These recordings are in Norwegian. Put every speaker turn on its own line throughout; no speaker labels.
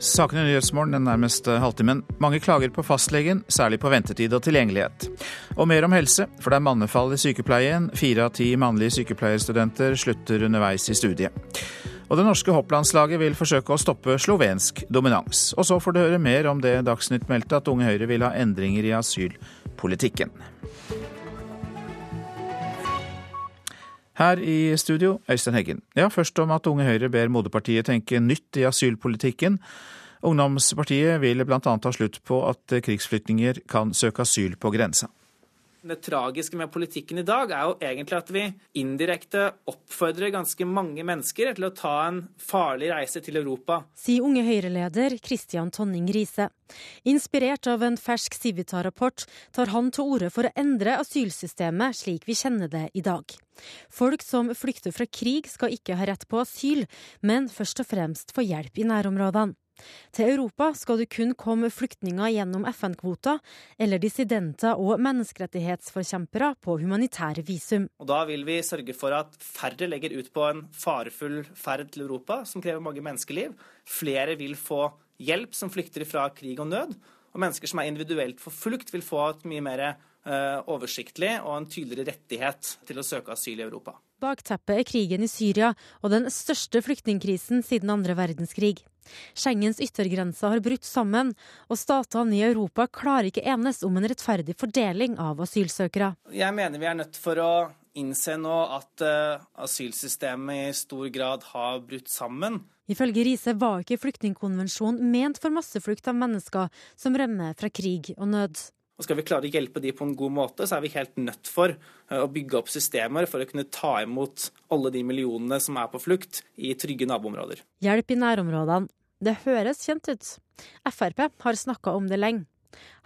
Sakene i Nyhetsmorgen den nærmeste halvtimen. Mange klager på fastlegen, særlig på ventetid og tilgjengelighet. Og mer om helse, for det er mannefall i sykepleien. Fire av ti mannlige sykepleierstudenter slutter underveis i studiet. Og det norske hopplandslaget vil forsøke å stoppe slovensk dominans. Og så får du høre mer om det Dagsnytt meldte, at Unge Høyre vil ha endringer i asylpolitikken. Her i studio, Øystein Heggen. Ja, først om at Unge Høyre ber moderpartiet tenke nytt i asylpolitikken. Ungdomspartiet vil bl.a. ta slutt på at krigsflyktninger kan søke asyl på grensa.
Det tragiske med politikken i dag er jo egentlig at vi indirekte oppfordrer ganske mange mennesker til å ta en farlig reise til Europa.
Sier Unge Høyre-leder Kristian Tonning Riise. Inspirert av en fersk Civita-rapport tar han til orde for å endre asylsystemet slik vi kjenner det i dag. Folk som flykter fra krig skal ikke ha rett på asyl, men først og fremst få hjelp i nærområdene. Til Europa skal du kun komme flyktninger gjennom FN-kvoter eller dissidenter og menneskerettighetsforkjempere på humanitære visum.
Og Da vil vi sørge for at færre legger ut på en farefull ferd til Europa, som krever mange menneskeliv. Flere vil få hjelp som flykter fra krig og nød. Og mennesker som er individuelt forfulgt, vil få et mye mer uh, oversiktlig og en tydeligere rettighet til å søke asyl i Europa.
Bakteppet er krigen i Syria og den største flyktningkrisen siden andre verdenskrig. Schengens yttergrenser har brutt sammen, og statene i Europa klarer ikke enes om en rettferdig fordeling av asylsøkere.
Jeg mener vi er nødt for å innse nå at uh, asylsystemet i stor grad har brutt sammen.
Ifølge Riise var ikke flyktningkonvensjonen ment for masseflukt av mennesker som rømmer fra krig og nød.
Og Skal vi klare å hjelpe de på en god måte, så er vi helt nødt for eh, å bygge opp systemer for å kunne ta imot alle de millionene som er på flukt, i trygge naboområder.
Hjelp i nærområdene. Det høres kjent ut. Frp har snakka om det lenge.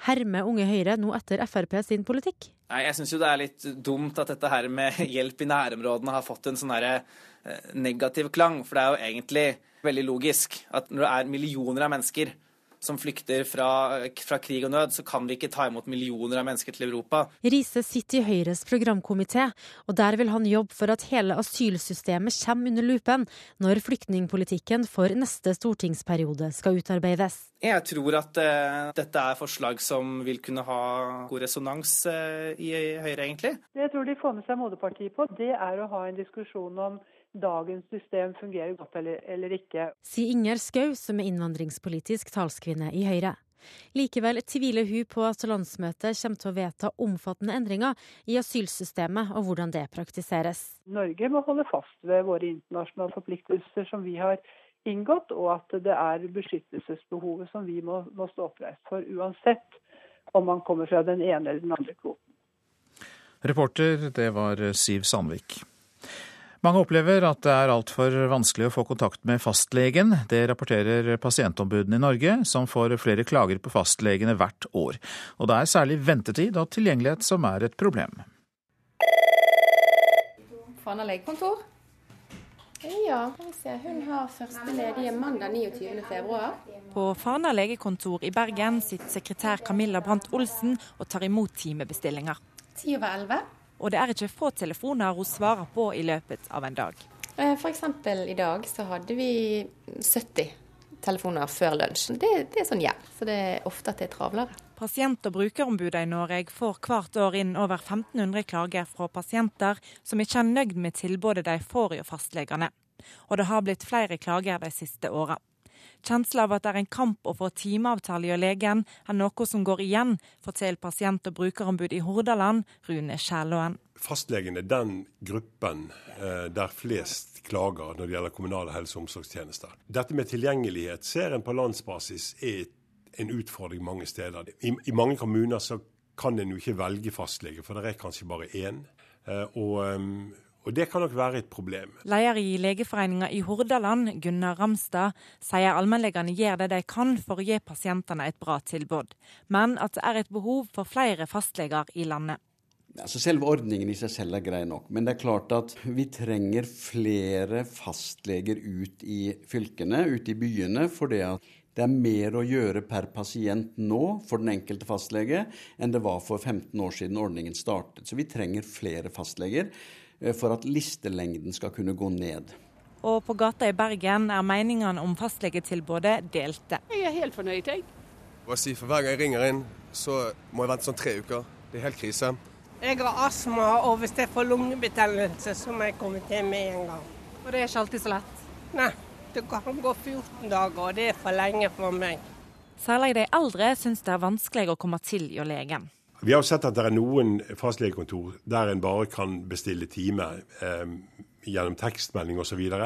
Hermer Unge Høyre nå etter Frp sin politikk?
Nei, Jeg syns jo det er litt dumt at dette her med hjelp i nærområdene har fått en sånn eh, negativ klang. For det er jo egentlig veldig logisk at når det er millioner av mennesker som flykter fra, fra, krig og nød, så kan vi ikke ta imot millioner av mennesker til Europa.
Riise sitter i Høyres programkomité, og der vil han jobbe for at hele asylsystemet kommer under lupen når flyktningpolitikken for neste stortingsperiode skal utarbeides.
Jeg tror at uh, dette er forslag som vil kunne ha god resonans uh, i Høyre, egentlig.
Det jeg tror de får med seg Moderpartiet på, det er å ha en diskusjon om dagens system fungerer godt eller, eller ikke.
Sier Inger Skau, som er innvandringspolitisk talskvinne i Høyre. Likevel tviler hun på at landsmøtet kommer til å vedta omfattende endringer i asylsystemet og hvordan det praktiseres.
Norge må holde fast ved våre internasjonale forpliktelser som vi har inngått, og at det er beskyttelsesbehovet som vi må, må stå oppreist for, uansett om man kommer fra den ene eller den andre kvoten.
Reporter, det var Siv Sandvik. Mange opplever at det er altfor vanskelig å få kontakt med fastlegen. Det rapporterer pasientombudene i Norge, som får flere klager på fastlegene hvert år. Og det er særlig ventetid og tilgjengelighet som er et problem.
Fana legekontor. Ja, hun har første ledige mandag 29.2.
På Fana legekontor i Bergen sitter sekretær Camilla Brandt Olsen og tar imot timebestillinger.
Ti over elleve
og det er ikke få telefoner hun svarer på i løpet av en dag.
Eh, F.eks. i dag så hadde vi 70 telefoner før lunsj. Det, det er sånn ja, så det er ofte at det er travlere.
Pasient- og brukerombudet i Norge får hvert år inn over 1500 klager fra pasienter som ikke er nøyd med tilbudet de får hos fastlegene. Og det har blitt flere klager de siste åra. Kjensla av at det er en kamp å få timeavtale hos legen, er noe som går igjen, forteller pasient- og brukerombud i Hordaland, Rune Skjælåen.
Fastlegen er den gruppen eh, der flest klager når det gjelder kommunale helse- og omsorgstjenester. Dette med tilgjengelighet ser en på landsbasis er en utfordring mange steder. I, i mange kommuner kan en jo ikke velge fastlege, for det er kanskje bare én. Eh, og um, og det kan nok være et problem.
Leder i Legeforeninga i Hordaland, Gunnar Ramstad, sier allmennlegene gjør det de kan for å gi pasientene et bra tilbud, men at det er et behov for flere fastleger i landet.
Altså Selve ordningen i seg selv er grei nok, men det er klart at vi trenger flere fastleger ut i fylkene, ut i byene. For det er mer å gjøre per pasient nå for den enkelte fastlege enn det var for 15 år siden ordningen startet. Så vi trenger flere fastleger. Eh, for at listelengden skal kunne gå ned.
og på gata i Bergen er meningene om fastlegetilbudet delte.
Jeg er helt fornøyd, jeg.
Hva si, for Hver gang jeg ringer inn, så må jeg vente sånn tre uker. Det er helt krise.
Jeg har astma, og hvis jeg får lungebetennelse, så må jeg komme til med en gang.
Og det er ikke alltid så lett?
Nei, det kan gå 14 dager, og det er for lenge for meg.
Særlig de eldre syns det er vanskelig å komme til hjå legen.
Vi har sett at det er noen fastlegekontor der en bare kan bestille time eh, gjennom tekstmelding osv. Og,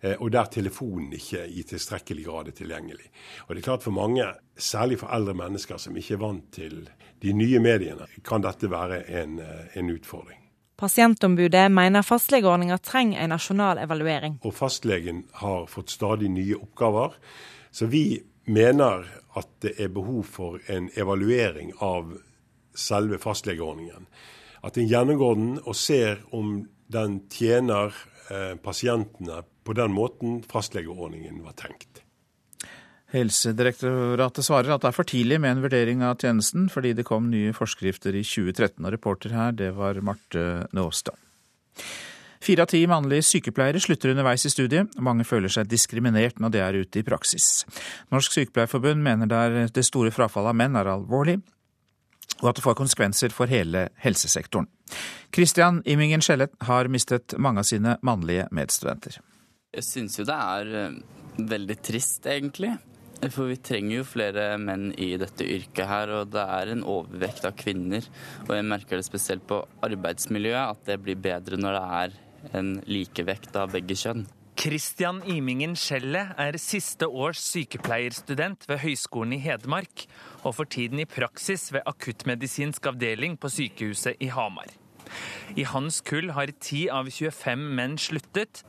eh, og der telefonen ikke i tilstrekkelig grad er tilgjengelig. Og det er klart For mange, særlig for eldre mennesker som ikke er vant til de nye mediene, kan dette være en, eh, en utfordring.
Pasientombudet mener fastlegeordninga trenger en nasjonal evaluering.
Og fastlegen har fått stadig nye oppgaver. Så vi mener at det er behov for en evaluering av selve fastlegeordningen. At en gjennomgår den og ser om den tjener eh, pasientene på den måten fastlegeordningen var tenkt.
Helsedirektoratet svarer at det er for tidlig med en vurdering av tjenesten, fordi det kom nye forskrifter i 2013. Og reporter her, det var Marte Nåstad. Fire av ti mannlige sykepleiere slutter underveis i studiet. Mange føler seg diskriminert når det er ute i praksis. Norsk Sykepleierforbund mener det, store frafallet av menn er alvorlig, og at det får konsekvenser for hele helsesektoren. Christian Immingen Skjellet har mistet mange av sine mannlige medstudenter.
Jeg syns jo det er eh, veldig trist, egentlig. For vi trenger jo flere menn i dette yrket her, og det er en overvekt av kvinner. Og jeg merker det spesielt på arbeidsmiljøet, at det blir bedre når det er en likevekt av begge kjønn.
Kristian Imingen Skjellet er siste års sykepleierstudent ved Høgskolen i Hedmark, og for tiden i praksis ved akuttmedisinsk avdeling på sykehuset i Hamar. I hans kull har 10 av 25 menn sluttet.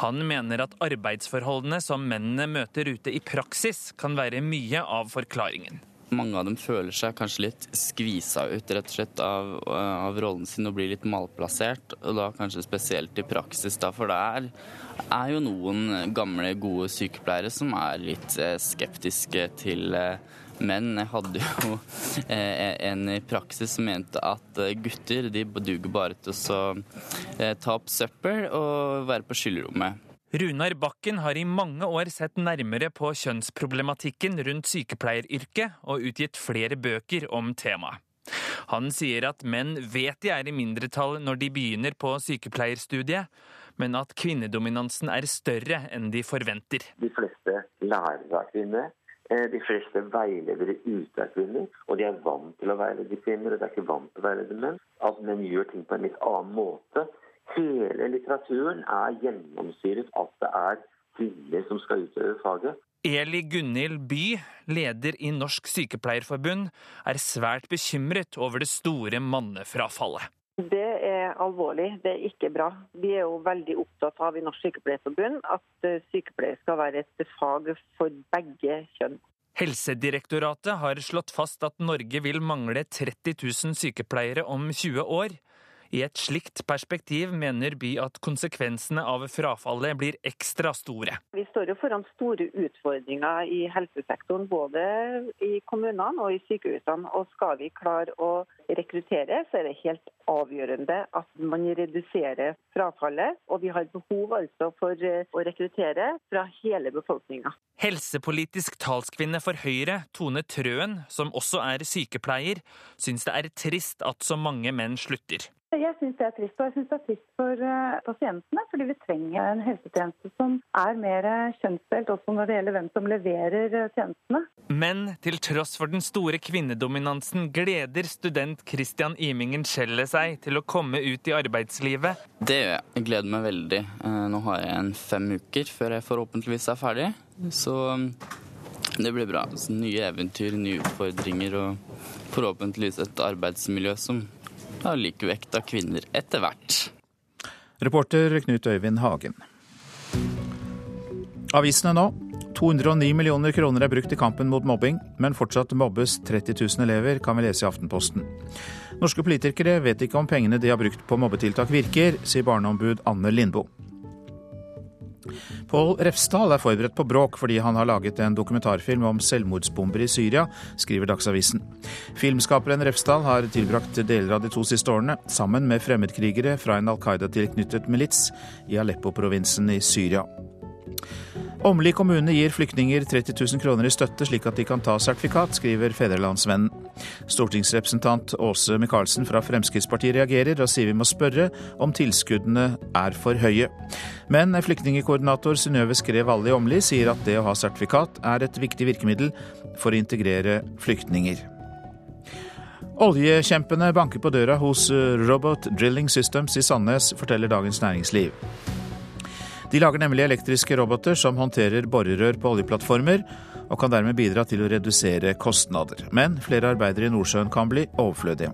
Han mener at arbeidsforholdene som mennene møter ute i praksis, kan være mye av forklaringen.
Mange av dem føler seg kanskje litt skvisa ut rett og slett av, av rollen sin og blir litt malplassert. Og da kanskje spesielt i praksis, da, for det er, er jo noen gamle, gode sykepleiere som er litt eh, skeptiske til menn. jeg hadde jo eh, en i praksis som mente at gutter de duger bare til å ta opp søppel og være på skyllerommet.
Runar Bakken har i mange år sett nærmere på kjønnsproblematikken rundt sykepleieryrket og utgitt flere bøker om temaet. Han sier at menn vet de er i mindretall når de begynner på sykepleierstudiet, men at kvinnedominansen er større enn de forventer.
De fleste lærere er kvinner. Eh, de fleste veiledere ute er kvinner, og de er vant til å veilede kvinner. og de er ikke vant til å veilede menn. At menn gjør ting på en litt annen måte. Hele litteraturen er gjennomsyret at det er kvinner som skal utøve faget.
Eli Gunhild By, leder i Norsk Sykepleierforbund, er svært bekymret over det store mannefrafallet.
Det er alvorlig, det er ikke bra. Vi er jo veldig opptatt av i Norsk Sykepleierforbund at eh, sykepleier skal være et fag for begge kjønn.
Helsedirektoratet har slått fast at Norge vil mangle 30 000 sykepleiere om 20 år. I et slikt perspektiv mener By at konsekvensene av frafallet blir ekstra store.
Vi står jo foran store utfordringer i helsesektoren, både i kommunene og i sykehusene. Og skal vi klare å rekruttere, så er det helt avgjørende at man reduserer frafallet. Og vi har behov altså for eh, å rekruttere fra hele befolkninga.
Helsepolitisk talskvinne for Høyre, Tone Trøen, som også er sykepleier, syns det er trist at så mange menn slutter.
Jeg syns det er trist, og jeg syns det er trist for uh, pasientene. Fordi vi trenger en helsetjeneste som er mer kjønnsdelt, også når det gjelder hvem som leverer uh, tjenestene.
Men til tross for den store kvinnedominansen gleder student Christian Imingen-Skjelle seg til å komme ut i arbeidslivet.
Det gjør jeg. Jeg gleder meg veldig. Nå har jeg en fem uker før jeg forhåpentligvis er ferdig. Så um, det blir bra. Så nye eventyr, nye utfordringer og forhåpentligvis et arbeidsmiljø som av likevekt av kvinner etter hvert.
Reporter Knut Øyvind Hagen. Avisene nå. 209 millioner kroner er brukt i kampen mot mobbing, men fortsatt mobbes 30 000 elever, kan vi lese i Aftenposten. Norske politikere vet ikke om pengene de har brukt på mobbetiltak virker, sier barneombud Anne Lindboe. Pål Refsdal er forberedt på bråk fordi han har laget en dokumentarfilm om selvmordsbomber i Syria, skriver Dagsavisen. Filmskaperen Refsdal har tilbrakt deler av de to siste årene sammen med fremmedkrigere fra en Al Qaida-tilknyttet milits i Aleppo-provinsen i Syria. Åmli kommune gir flyktninger 30 000 kroner i støtte slik at de kan ta sertifikat, skriver Fedrelandsvennen. Stortingsrepresentant Åse Michaelsen fra Fremskrittspartiet reagerer og sier vi må spørre om tilskuddene er for høye. Men flyktningkoordinator Synnøve Skrev Valle i Åmli sier at det å ha sertifikat er et viktig virkemiddel for å integrere flyktninger. Oljekjempene banker på døra hos Robot Drilling Systems i Sandnes, forteller Dagens Næringsliv. De lager nemlig elektriske roboter som håndterer borerør på oljeplattformer, og kan dermed bidra til å redusere kostnader. Men flere arbeidere i Nordsjøen kan bli overflødige.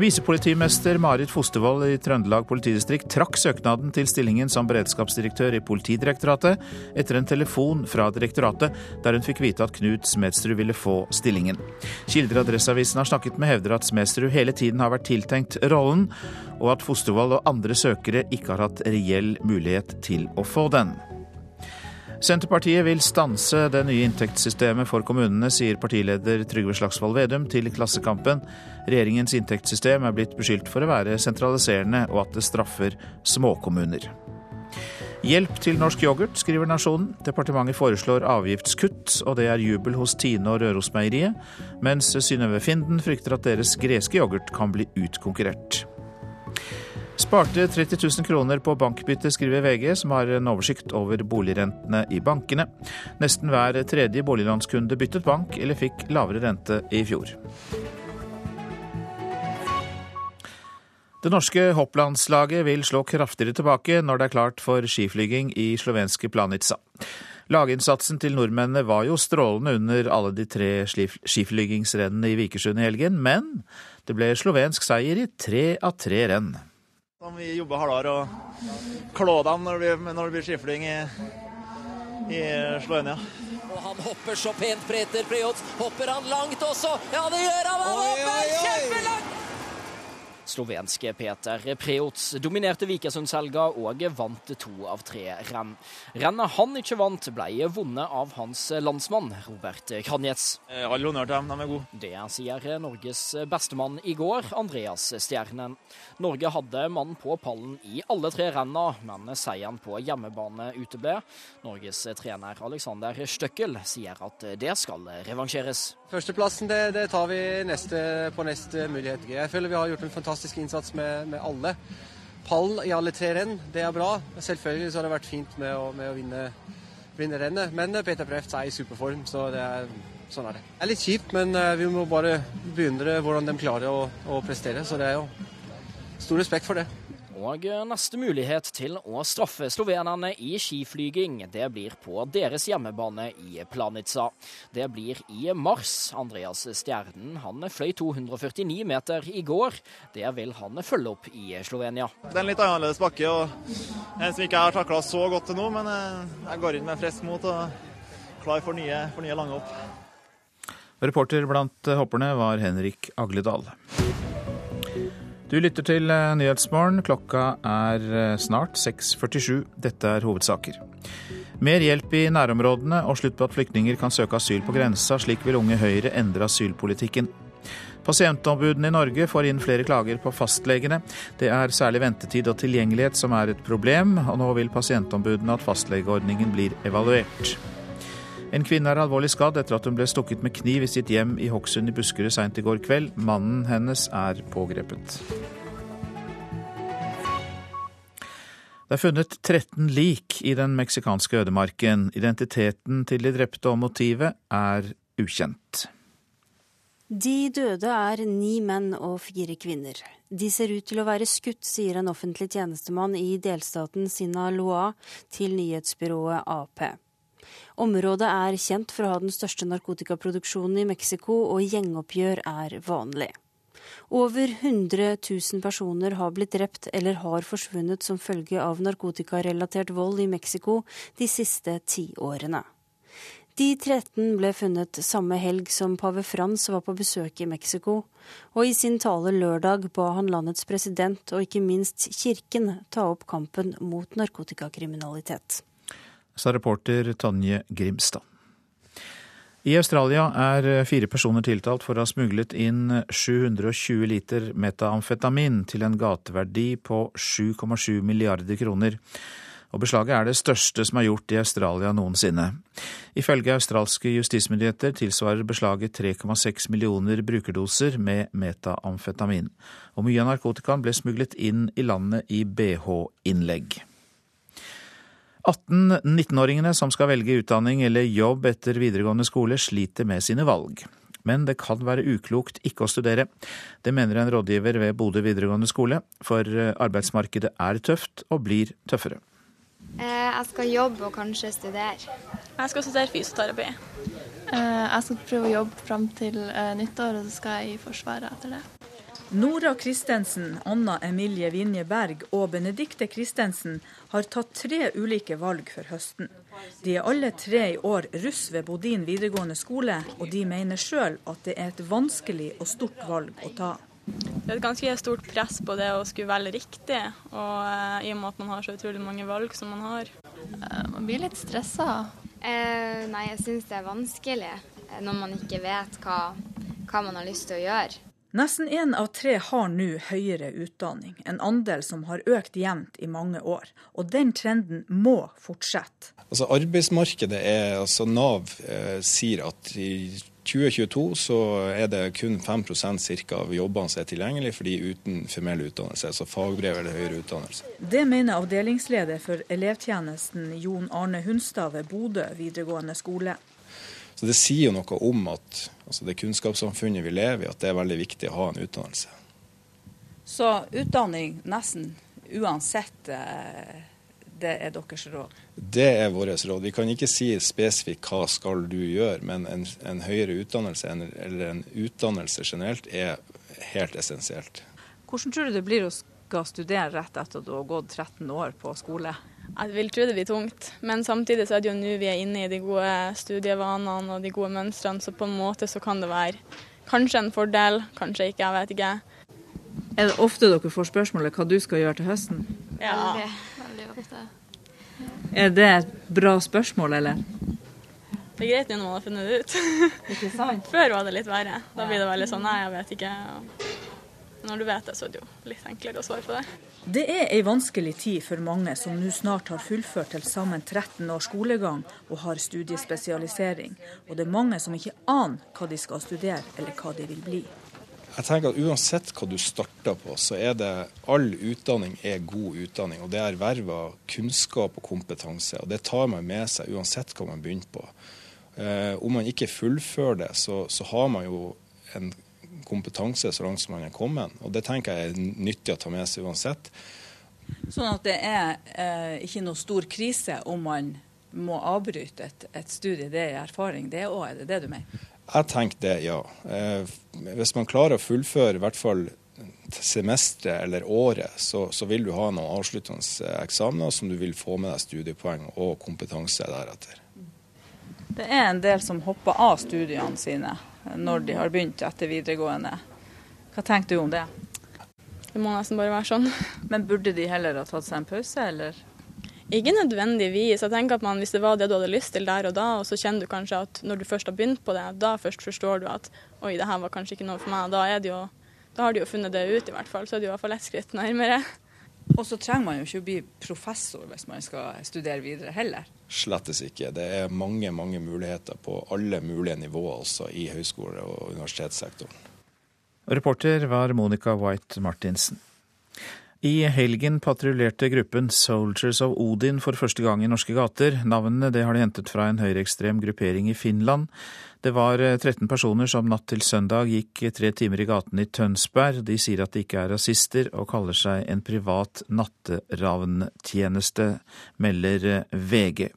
Visepolitimester Marit Fostervoll i Trøndelag politidistrikt trakk søknaden til stillingen som beredskapsdirektør i Politidirektoratet etter en telefon fra direktoratet der hun fikk vite at Knut Smedsrud ville få stillingen. Kilder Adresseavisen har snakket med hevder at Smedsrud hele tiden har vært tiltenkt rollen, og at Fostervoll og andre søkere ikke har hatt reell mulighet til å få den. Senterpartiet vil stanse det nye inntektssystemet for kommunene, sier partileder Trygve Slagsvold Vedum til Klassekampen. Regjeringens inntektssystem er blitt beskyldt for å være sentraliserende, og at det straffer småkommuner. Hjelp til norsk yoghurt, skriver Nasjonen. Departementet foreslår avgiftskutt, og det er jubel hos Tine og Rørosmeieriet, mens Synnøve Finden frykter at deres greske yoghurt kan bli utkonkurrert. Sparte 30 000 kroner på bankbytte, skriver VG, som har en oversikt over boligrentene i bankene. Nesten hver tredje boliglånskunde byttet bank eller fikk lavere rente i fjor. Det norske hopplandslaget vil slå kraftigere tilbake når det er klart for skiflyging i slovenske Planica. Laginnsatsen til nordmennene var jo strålende under alle de tre skiflygingsrennene i Vikersund i helgen, men det ble slovensk seier i tre av tre renn.
Vi jobber hardere og klår dem når det blir, når det blir skiflyging i, i Slovenia.
Og han hopper så pent, Preter Prejots. Hopper han langt også? Ja, det gjør han! Han hopper kjempelangt! Slovenske Peter Preots dominerte Vikersundselga og vant to av tre renn. Rennet han ikke vant, ble vunnet av hans landsmann Robert Kranjets.
All honnør til dem, de er gode.
Det sier Norges bestemann i går, Andreas Stjernen. Norge hadde mann på pallen i alle tre renna, men seieren på hjemmebane uteble. Norges trener Alexander Støkkel sier at det skal revansjeres.
Førsteplassen det, det tar vi neste, på neste mulighet. Jeg føler vi har gjort en fantastisk innsats med, med alle. Pall i alle tre renn, det er bra. Selvfølgelig så har det vært fint med å, med å vinne, vinne, rennet, men Peter Preft er i superform, så er, sånn er det. Det er litt kjipt, men vi må bare beundre hvordan de klarer å, å prestere. Så det er jo stor respekt for det.
Og neste mulighet til å straffe slovenerne i skiflyging, det blir på deres hjemmebane i Planica. Det blir i mars. Andreas Stjernen han fløy 249 meter i går. Det vil han følge opp i Slovenia.
Det er en litt annerledes bakke, og en som ikke har takla så godt til nå, men jeg går inn med friskt mot og klar for nye, for nye lange hopp.
Reporter blant hopperne var Henrik Agledal. Du lytter til Nyhetsmorgen. Klokka er snart 6.47. Dette er hovedsaker. Mer hjelp i nærområdene og slutt på at flyktninger kan søke asyl på grensa. Slik vil Unge Høyre endre asylpolitikken. Pasientombudene i Norge får inn flere klager på fastlegene. Det er særlig ventetid og tilgjengelighet som er et problem, og nå vil pasientombudene at fastlegeordningen blir evaluert. En kvinne er alvorlig skadd etter at hun ble stukket med kniv i sitt hjem i Hokksund i Buskerud seint i går kveld. Mannen hennes er pågrepet. Det er funnet 13 lik i den meksikanske ødemarken. Identiteten til de drepte og motivet er ukjent.
De døde er ni menn og fire kvinner. De ser ut til å være skutt, sier en offentlig tjenestemann i delstaten Sinaloa til nyhetsbyrået Ap. Området er kjent for å ha den største narkotikaproduksjonen i Mexico, og gjengoppgjør er vanlig. Over 100 000 personer har blitt drept eller har forsvunnet som følge av narkotikarelatert vold i Mexico de siste ti årene. De 13 ble funnet samme helg som pave Frans var på besøk i Mexico, og i sin tale lørdag ba han landets president og ikke minst kirken ta opp kampen mot narkotikakriminalitet.
Sa reporter Tonje Grimstad. I Australia er fire personer tiltalt for å ha smuglet inn 720 liter metamfetamin til en gateverdi på 7,7 milliarder kroner og beslaget er det største som er gjort i Australia noensinne. Ifølge australske justismyndigheter tilsvarer beslaget 3,6 millioner brukerdoser med metamfetamin, og mye av narkotikaen ble smuglet inn i landet i bh-innlegg. 18-19-åringene som skal velge utdanning eller jobb etter videregående skole, sliter med sine valg. Men det kan være uklokt ikke å studere. Det mener en rådgiver ved Bodø videregående skole, for arbeidsmarkedet er tøft og blir tøffere.
Eh, jeg skal jobbe og kanskje studere.
Jeg skal studere fysioterapi.
Eh, jeg skal prøve å jobbe fram til eh, nyttår, og så skal jeg i Forsvaret etter det.
Nora Kristensen, Anna Emilie Vinje Berg og Benedikte Kristensen har tatt tre ulike valg for høsten. De er alle tre i år russ ved Bodin videregående skole, og de mener sjøl at det er et vanskelig og stort valg å ta.
Det er et ganske stort press på det å skulle velge riktig, og uh, i og med at man har så utrolig mange valg som man har.
Uh, man blir litt stressa.
Eh, nei, jeg syns det er vanskelig når man ikke vet hva, hva man har lyst til å gjøre.
Nesten én av tre har nå høyere utdanning, en andel som har økt jevnt i mange år. Og den trenden må fortsette.
Altså Arbeidsmarkedet er, altså Nav eh, sier at i 2022 så er det kun 5% cirka av jobbene som er tilgjengelig for de uten formell utdannelse, altså fagbrev eller høyere utdannelse.
Det mener avdelingsleder for elevtjenesten Jon Arne Hunstad ved Bodø videregående skole.
Så Det sier jo noe om at altså det kunnskapssamfunnet vi lever i, at det er veldig viktig å ha en utdannelse.
Så utdanning nesten uansett eh, det er deres råd?
Det er vårt råd. Vi kan ikke si spesifikt hva skal du gjøre, men en, en høyere utdannelse eller en utdannelse generelt er helt essensielt.
Hvordan tror du det blir å skal studere rett etter at du har gått 13 år på skole?
Jeg vil tro det blir tungt, men samtidig så er det jo nå vi er inne i de gode studievanene og de gode mønstrene, så på en måte så kan det være kanskje en fordel, kanskje ikke, jeg vet ikke.
Er det ofte dere får spørsmålet hva du skal gjøre til høsten?
Ja.
Veldig ofte.
Er det et bra spørsmål, eller?
Det er greit når man har funnet det ut.
Ikke sant?
Før var det litt verre. Da blir det veldig sånn nei, jeg vet ikke. Når du vet det, så er det jo litt enklere å svare på det.
Det er ei vanskelig tid for mange som nå snart har fullført til sammen 13 års skolegang og har studiespesialisering. Og det er mange som ikke aner hva de skal studere eller hva de vil bli.
Jeg tenker at Uansett hva du starter på, så er det all utdanning er god utdanning. og Det er erverva kunnskap og kompetanse. og Det tar man med seg uansett hva man begynner på. Eh, om man ikke fullfører det, så, så, har man jo en kompetanse så langt som man er kommet. og Det tenker jeg er nyttig å ta med seg uansett.
Sånn at det er eh, ikke noe stor krise om man må avbryte et, et studie, det er erfaring. Det òg, er det det du mener?
Jeg tenker det, ja. Eh, hvis man klarer å fullføre i hvert fall semesteret eller året, så, så, vil du ha noen avsluttende eksamener som du vil få med deg studiepoeng og kompetanse deretter.
Det er en del som hopper av studiene sine når de har begynt etter videregående. Hva tenker du om det?
Det må nesten bare være sånn.
Men burde de heller ha tatt seg en pause, eller?
Ikke nødvendigvis. Jeg tenker at man, Hvis det var det du hadde lyst til der og da, og så kjenner du kanskje at når du først har begynt på det, da først forstår du at oi, det her var kanskje ikke noe for meg. Da, jo, da har de jo funnet det ut, i hvert fall. Så er det jo i hvert fall ett skritt nærmere.
Og så trenger man jo ikke å bli professor hvis man skal studere videre heller.
Slettes ikke. Det er mange mange muligheter på alle mulige nivåer også i høyskole- og universitetssektoren.
Reporter var Monica White Martinsen. I helgen patruljerte gruppen Soldiers of Odin for første gang i norske gater. Navnene det har de hentet fra en høyreekstrem gruppering i Finland. Det var 13 eh, personer som natt til søndag gikk tre timer i gaten i Tønsberg. De sier at de ikke er rasister, og kaller seg en privat natteravntjeneste, melder eh, VG.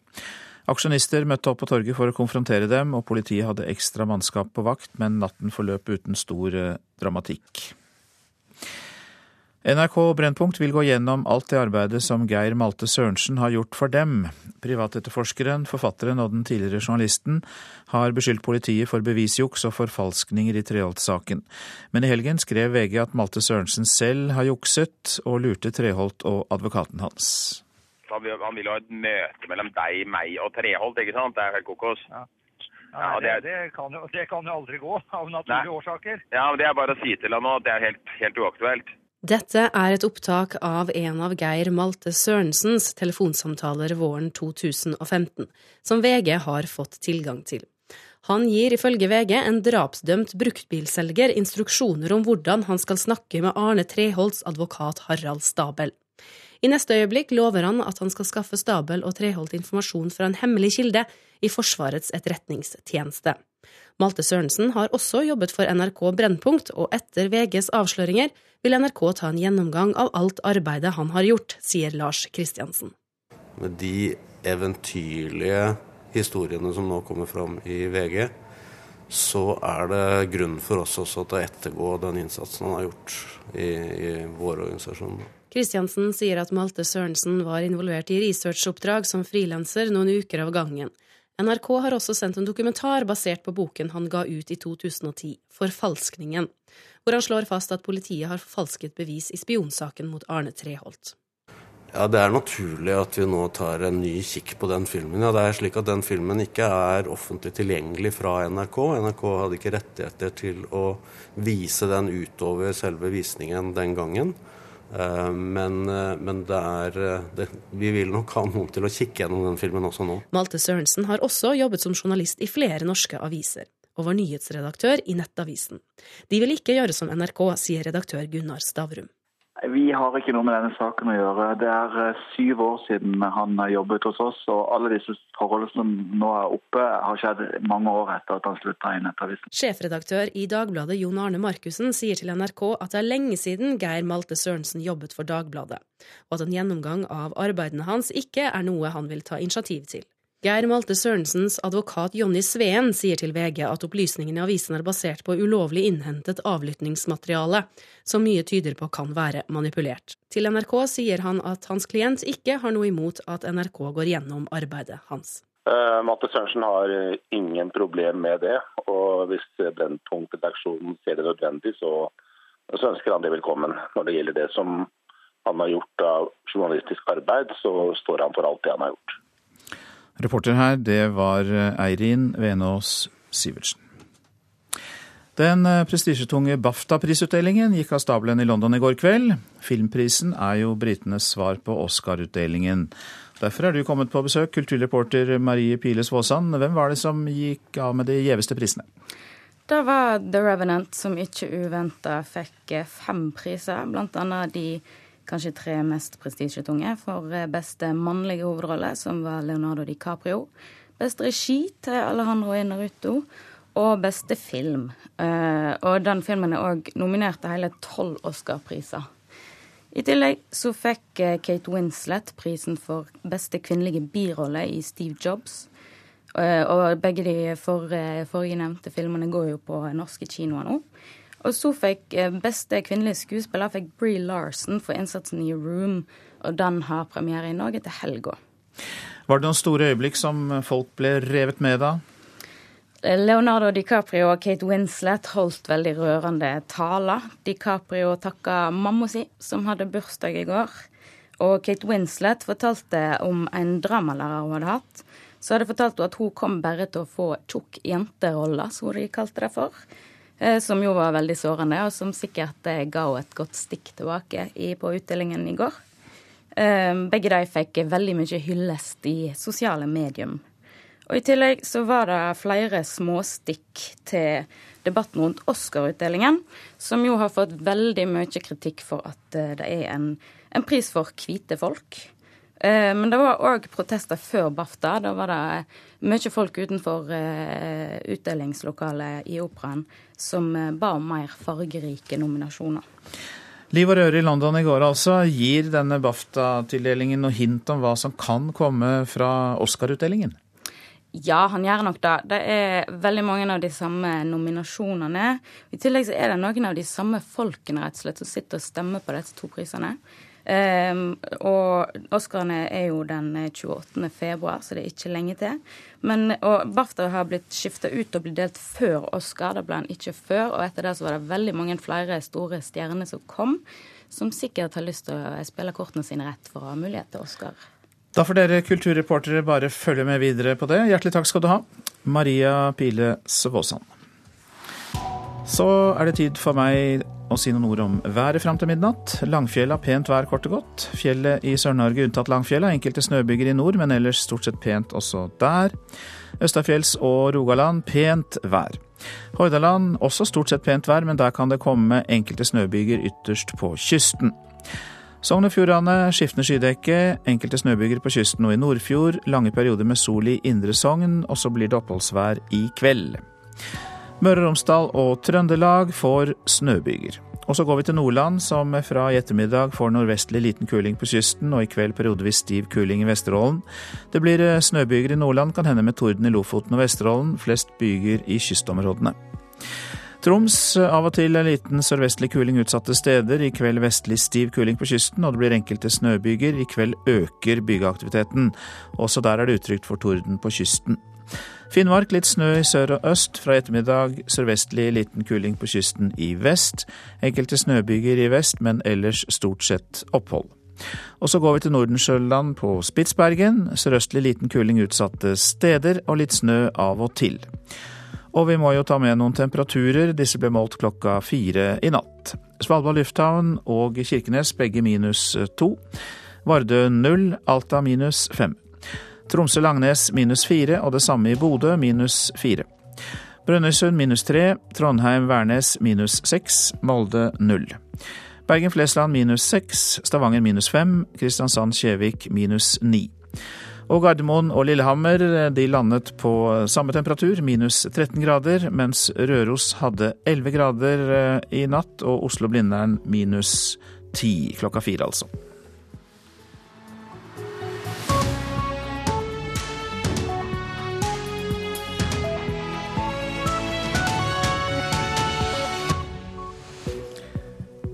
Aksjonister møtte opp på torget for å konfrontere dem, og politiet hadde ekstra mannskap på vakt, men natten forløp uten stor eh, dramatikk. NRK Brennpunkt vil gå gjennom alt det arbeidet som Geir Malte Sørensen har gjort for dem. Privatetterforskeren, forfatteren og den tidligere journalisten har beskyldt politiet for bevisjuks og forfalskninger i Treholt-saken. Men i helgen skrev VG at Malte Sørensen selv har jukset og lurte Treholt og advokaten hans.
Han vil ha et møte mellom deg, meg og Treholt, ikke sant? Det er helt kokos.
Ja. Ja, det, det, kan jo, det, kan jo, aldri gå, av naturlige Nei. årsaker.
Ja, men Det er bare å si til ham nå at det er helt, helt uaktuelt.
Dette er et opptak av en av Geir Malte Sørensens telefonsamtaler våren 2015, som VG har fått tilgang til. Han gir ifølge VG en drapsdømt bruktbilselger instruksjoner om hvordan han skal snakke med Arne Treholts advokat Harald Stabel. I neste øyeblikk lover han at han skal skaffe Stabel og Treholt informasjon fra en hemmelig kilde i Forsvarets etterretningstjeneste. Malte Sørensen har også jobbet for NRK Brennpunkt, og etter VGs avsløringer vil NRK ta en gjennomgang av alt arbeidet han har gjort, sier Lars Kristiansen.
Med de eventyrlige historiene som nå kommer fram i VG, så er det grunn for oss også til å ettergå den innsatsen han har gjort i, i vår organisasjon.
Kristiansen sier at Malte Sørensen var involvert i researchoppdrag som frilanser noen uker av gangen. NRK har også sendt en dokumentar basert på boken han ga ut i 2010, Forfalskningen, hvor han slår fast at politiet har forfalsket bevis i spionsaken mot Arne Treholt.
Ja, Det er naturlig at vi nå tar en ny kikk på den filmen. Ja, det er slik at Den filmen ikke er offentlig tilgjengelig fra NRK. NRK hadde ikke rettigheter til å vise den utover selve visningen den gangen. Eh, men, eh, men det er, eh, det, vi vil nok ha noen til å kikke gjennom den filmen også nå.
Malte Sørensen har også jobbet som journalist i flere norske aviser, og var nyhetsredaktør i Nettavisen. De vil ikke gjøre som NRK, sier redaktør Gunnar Stavrum.
Vi har ikke noe med denne saken å gjøre. Det er eh, syv år siden han jobbet hos oss. Og alle disse forholdene som nå er oppe, har skjedd mange år etter at han slutta i Nettavisen.
Sjefredaktør i Dagbladet Jon Arne Markussen sier til NRK at det er lenge siden Geir Malte Sørensen jobbet for Dagbladet, og at en gjennomgang av arbeidene hans ikke er noe han vil ta initiativ til. Geir Malte Sørensens advokat Jonny Sveen sier til VG at opplysningene i avisen er basert på ulovlig innhentet avlyttingsmateriale, som mye tyder på kan være manipulert. Til NRK sier han at hans klient ikke har noe imot at NRK går gjennom arbeidet hans.
Uh, Malte Sørensen har ingen problem med det. Og hvis Brennpunkt-redaksjonen ser det nødvendig, så, så, ønsker han det velkommen. Når det gjelder det som han har gjort av journalistisk arbeid, så står han for alt det han har gjort.
Reporter her, det var eh, Eirin Venås Sivertsen. Den eh, prestisjetunge BAFTA-prisutdelingen gikk av stabelen i London i går kveld. Filmprisen er jo britenes svar på Oscar-utdelingen. Derfor er du kommet på besøk, kulturreporter Marie Piles Våsand. Hvem var det som gikk av med de gjeveste prisene?
Det var The Revenant, som ikke uventa fikk fem priser, blant annet de kanskje tre mest prestisjetunge. For eh, beste mannlige hovedrolle, som var Leonardo DiCaprio. Beste regi til Alejandro Inaruto. Og beste film. Eh, og den filmen er òg nominert til hele tolv Oscar-priser. I tillegg så fikk eh, Kate Winslet prisen for beste kvinnelige birolle i Steve Jobs. Og begge de for, forrige nevnte filmene går jo på norske kinoer nå. Og så fikk eh, beste kvinnelige skuespiller fikk Bree Larson for innsatsen i Room, og den har premiere i Norge til helga.
Var det noen store øyeblikk som folk ble revet med da?
Eh, Leonardo DiCaprio og Kate Winslet holdt veldig rørende taler. DiCaprio takka mamma si, som hadde bursdag i går. Og Kate Winslet fortalte om en dramalærer hun hadde hatt. Så hadde fortalt hun at hun kom bare til å få tjukk jenterolle, som de kalte det for. Eh, som jo var veldig sårende, og som sikkert eh, ga henne et godt stikk tilbake på utdelingen i går. Eh, begge de fikk veldig mye hyllest i sosiale medium. Og I tillegg så var det flere småstikk til debatten rundt Oscar-utdelingen, som jo har fått veldig mye kritikk for at det er en, en pris for hvite folk. Eh, men det var òg protester før BAFTA. Da var det mye folk utenfor eh, utdelingslokalet i Operaen som eh, ba om mer fargerike nominasjoner.
Liv og røre i London i går altså. Gir denne BAFTA-tildelingen noe hint om hva som kan komme fra Oscar-utdelingen?
Ja, han gjør nok det. Det er veldig mange av de samme nominasjonene. I tillegg så er det noen av de samme folkene rett og slett som sitter og stemmer på disse to prisene. Um, og Oscarene er jo den 28. februar, så det er ikke lenge til. Men, og BAFTA har blitt skifta ut og blitt delt før Oscar. Det ble han ikke før. Og etter det så var det veldig mange flere store stjerner som kom, som sikkert har lyst til å spille kortene sine rett for å ha mulighet til Oscar.
Da får dere kulturreportere bare følge med videre på det. Hjertelig takk skal du ha, Maria Pile Svåsand. Så er det tid for meg å si noen ord om været fram til midnatt. Langfjella pent vær kort og godt. Fjellet i Sør-Norge unntatt Langfjella. Enkelte snøbyger i nord, men ellers stort sett pent også der. Østafjells og Rogaland pent vær. Hordaland også stort sett pent vær, men der kan det komme enkelte snøbyger ytterst på kysten. Sogn og Fjordane skiftende skydekke, enkelte snøbyger på kysten og i Nordfjord. Lange perioder med sol i indre Sogn, og så blir det oppholdsvær i kveld. Møre og Romsdal og Trøndelag får snøbyger. Og så går vi til Nordland, som fra i ettermiddag får nordvestlig liten kuling på kysten, og i kveld periodevis stiv kuling i Vesterålen. Det blir eh, snøbyger i Nordland, kan hende med torden i Lofoten og Vesterålen. Flest byger i kystområdene. Troms eh, av og til en liten sørvestlig kuling utsatte steder. I kveld vestlig stiv kuling på kysten, og det blir enkelte snøbyger. I kveld øker bygeaktiviteten. Også der er det utrygt for torden på kysten. Finnmark litt snø i sør og øst. Fra ettermiddag sørvestlig liten kuling på kysten i vest. Enkelte snøbyger i vest, men ellers stort sett opphold. Og så går vi til Nordensjøland på Spitsbergen. Sørøstlig liten kuling utsatte steder, og litt snø av og til. Og vi må jo ta med noen temperaturer. Disse ble målt klokka fire i natt. Svalbard lufthavn og Kirkenes begge minus to. Vardø null, Alta minus fem. Tromsø-Langnes minus fire, og det samme i Bodø minus fire. Brønnøysund minus tre, Trondheim-Værnes minus seks, Molde null. Bergen-Flesland minus seks, Stavanger minus fem, Kristiansand-Kjevik minus ni. Og Gardermoen og Lillehammer de landet på samme temperatur, minus 13 grader, mens Røros hadde 11 grader eh, i natt, og Oslo-Blindern minus 10 klokka fire, altså.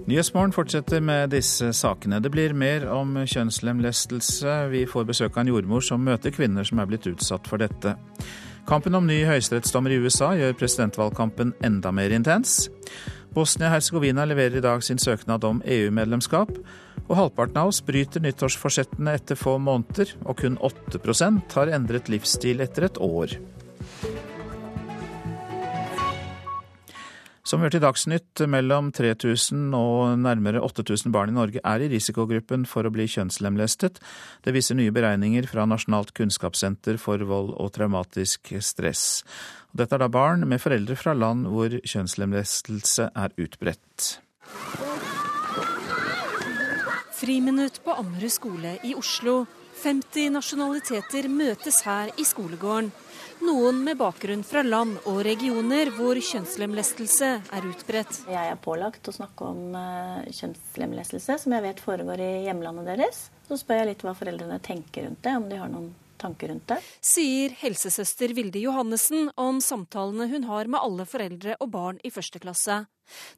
Nyhetsmorgen fortsetter med disse sakene. Det blir mer om kjønnslemlestelse. Vi får besøk av en jordmor som møter kvinner som er blitt utsatt for dette. Kampen om ny høyesterettsdommer i USA gjør presidentvalgkampen enda mer intens. Bosnia-Hercegovina leverer i dag sin søknad om EU-medlemskap. Og halvparten av oss bryter nyttårsforsettene etter få måneder, og kun 8% har endret livsstil etter et år. Som vi hørte i Dagsnytt, mellom 3000 og nærmere 8000 barn i Norge er i risikogruppen for å bli kjønnslemlestet. Det viser nye beregninger fra Nasjonalt kunnskapssenter for vold og traumatisk stress. Dette er da barn med foreldre fra land hvor kjønnslemlestelse er utbredt.
Friminutt på Ammerud skole i Oslo. 50 nasjonaliteter møtes her i skolegården noen med bakgrunn fra land og regioner hvor kjønnslemlestelse er utbredt.
Jeg er pålagt å snakke om uh, kjønnslemlestelse, som jeg vet foregår i hjemlandet deres. Så spør jeg litt hva foreldrene tenker rundt det, om de har noen tanker rundt det.
Sier helsesøster Vilde Johannessen om samtalene hun har med alle foreldre og barn i første klasse.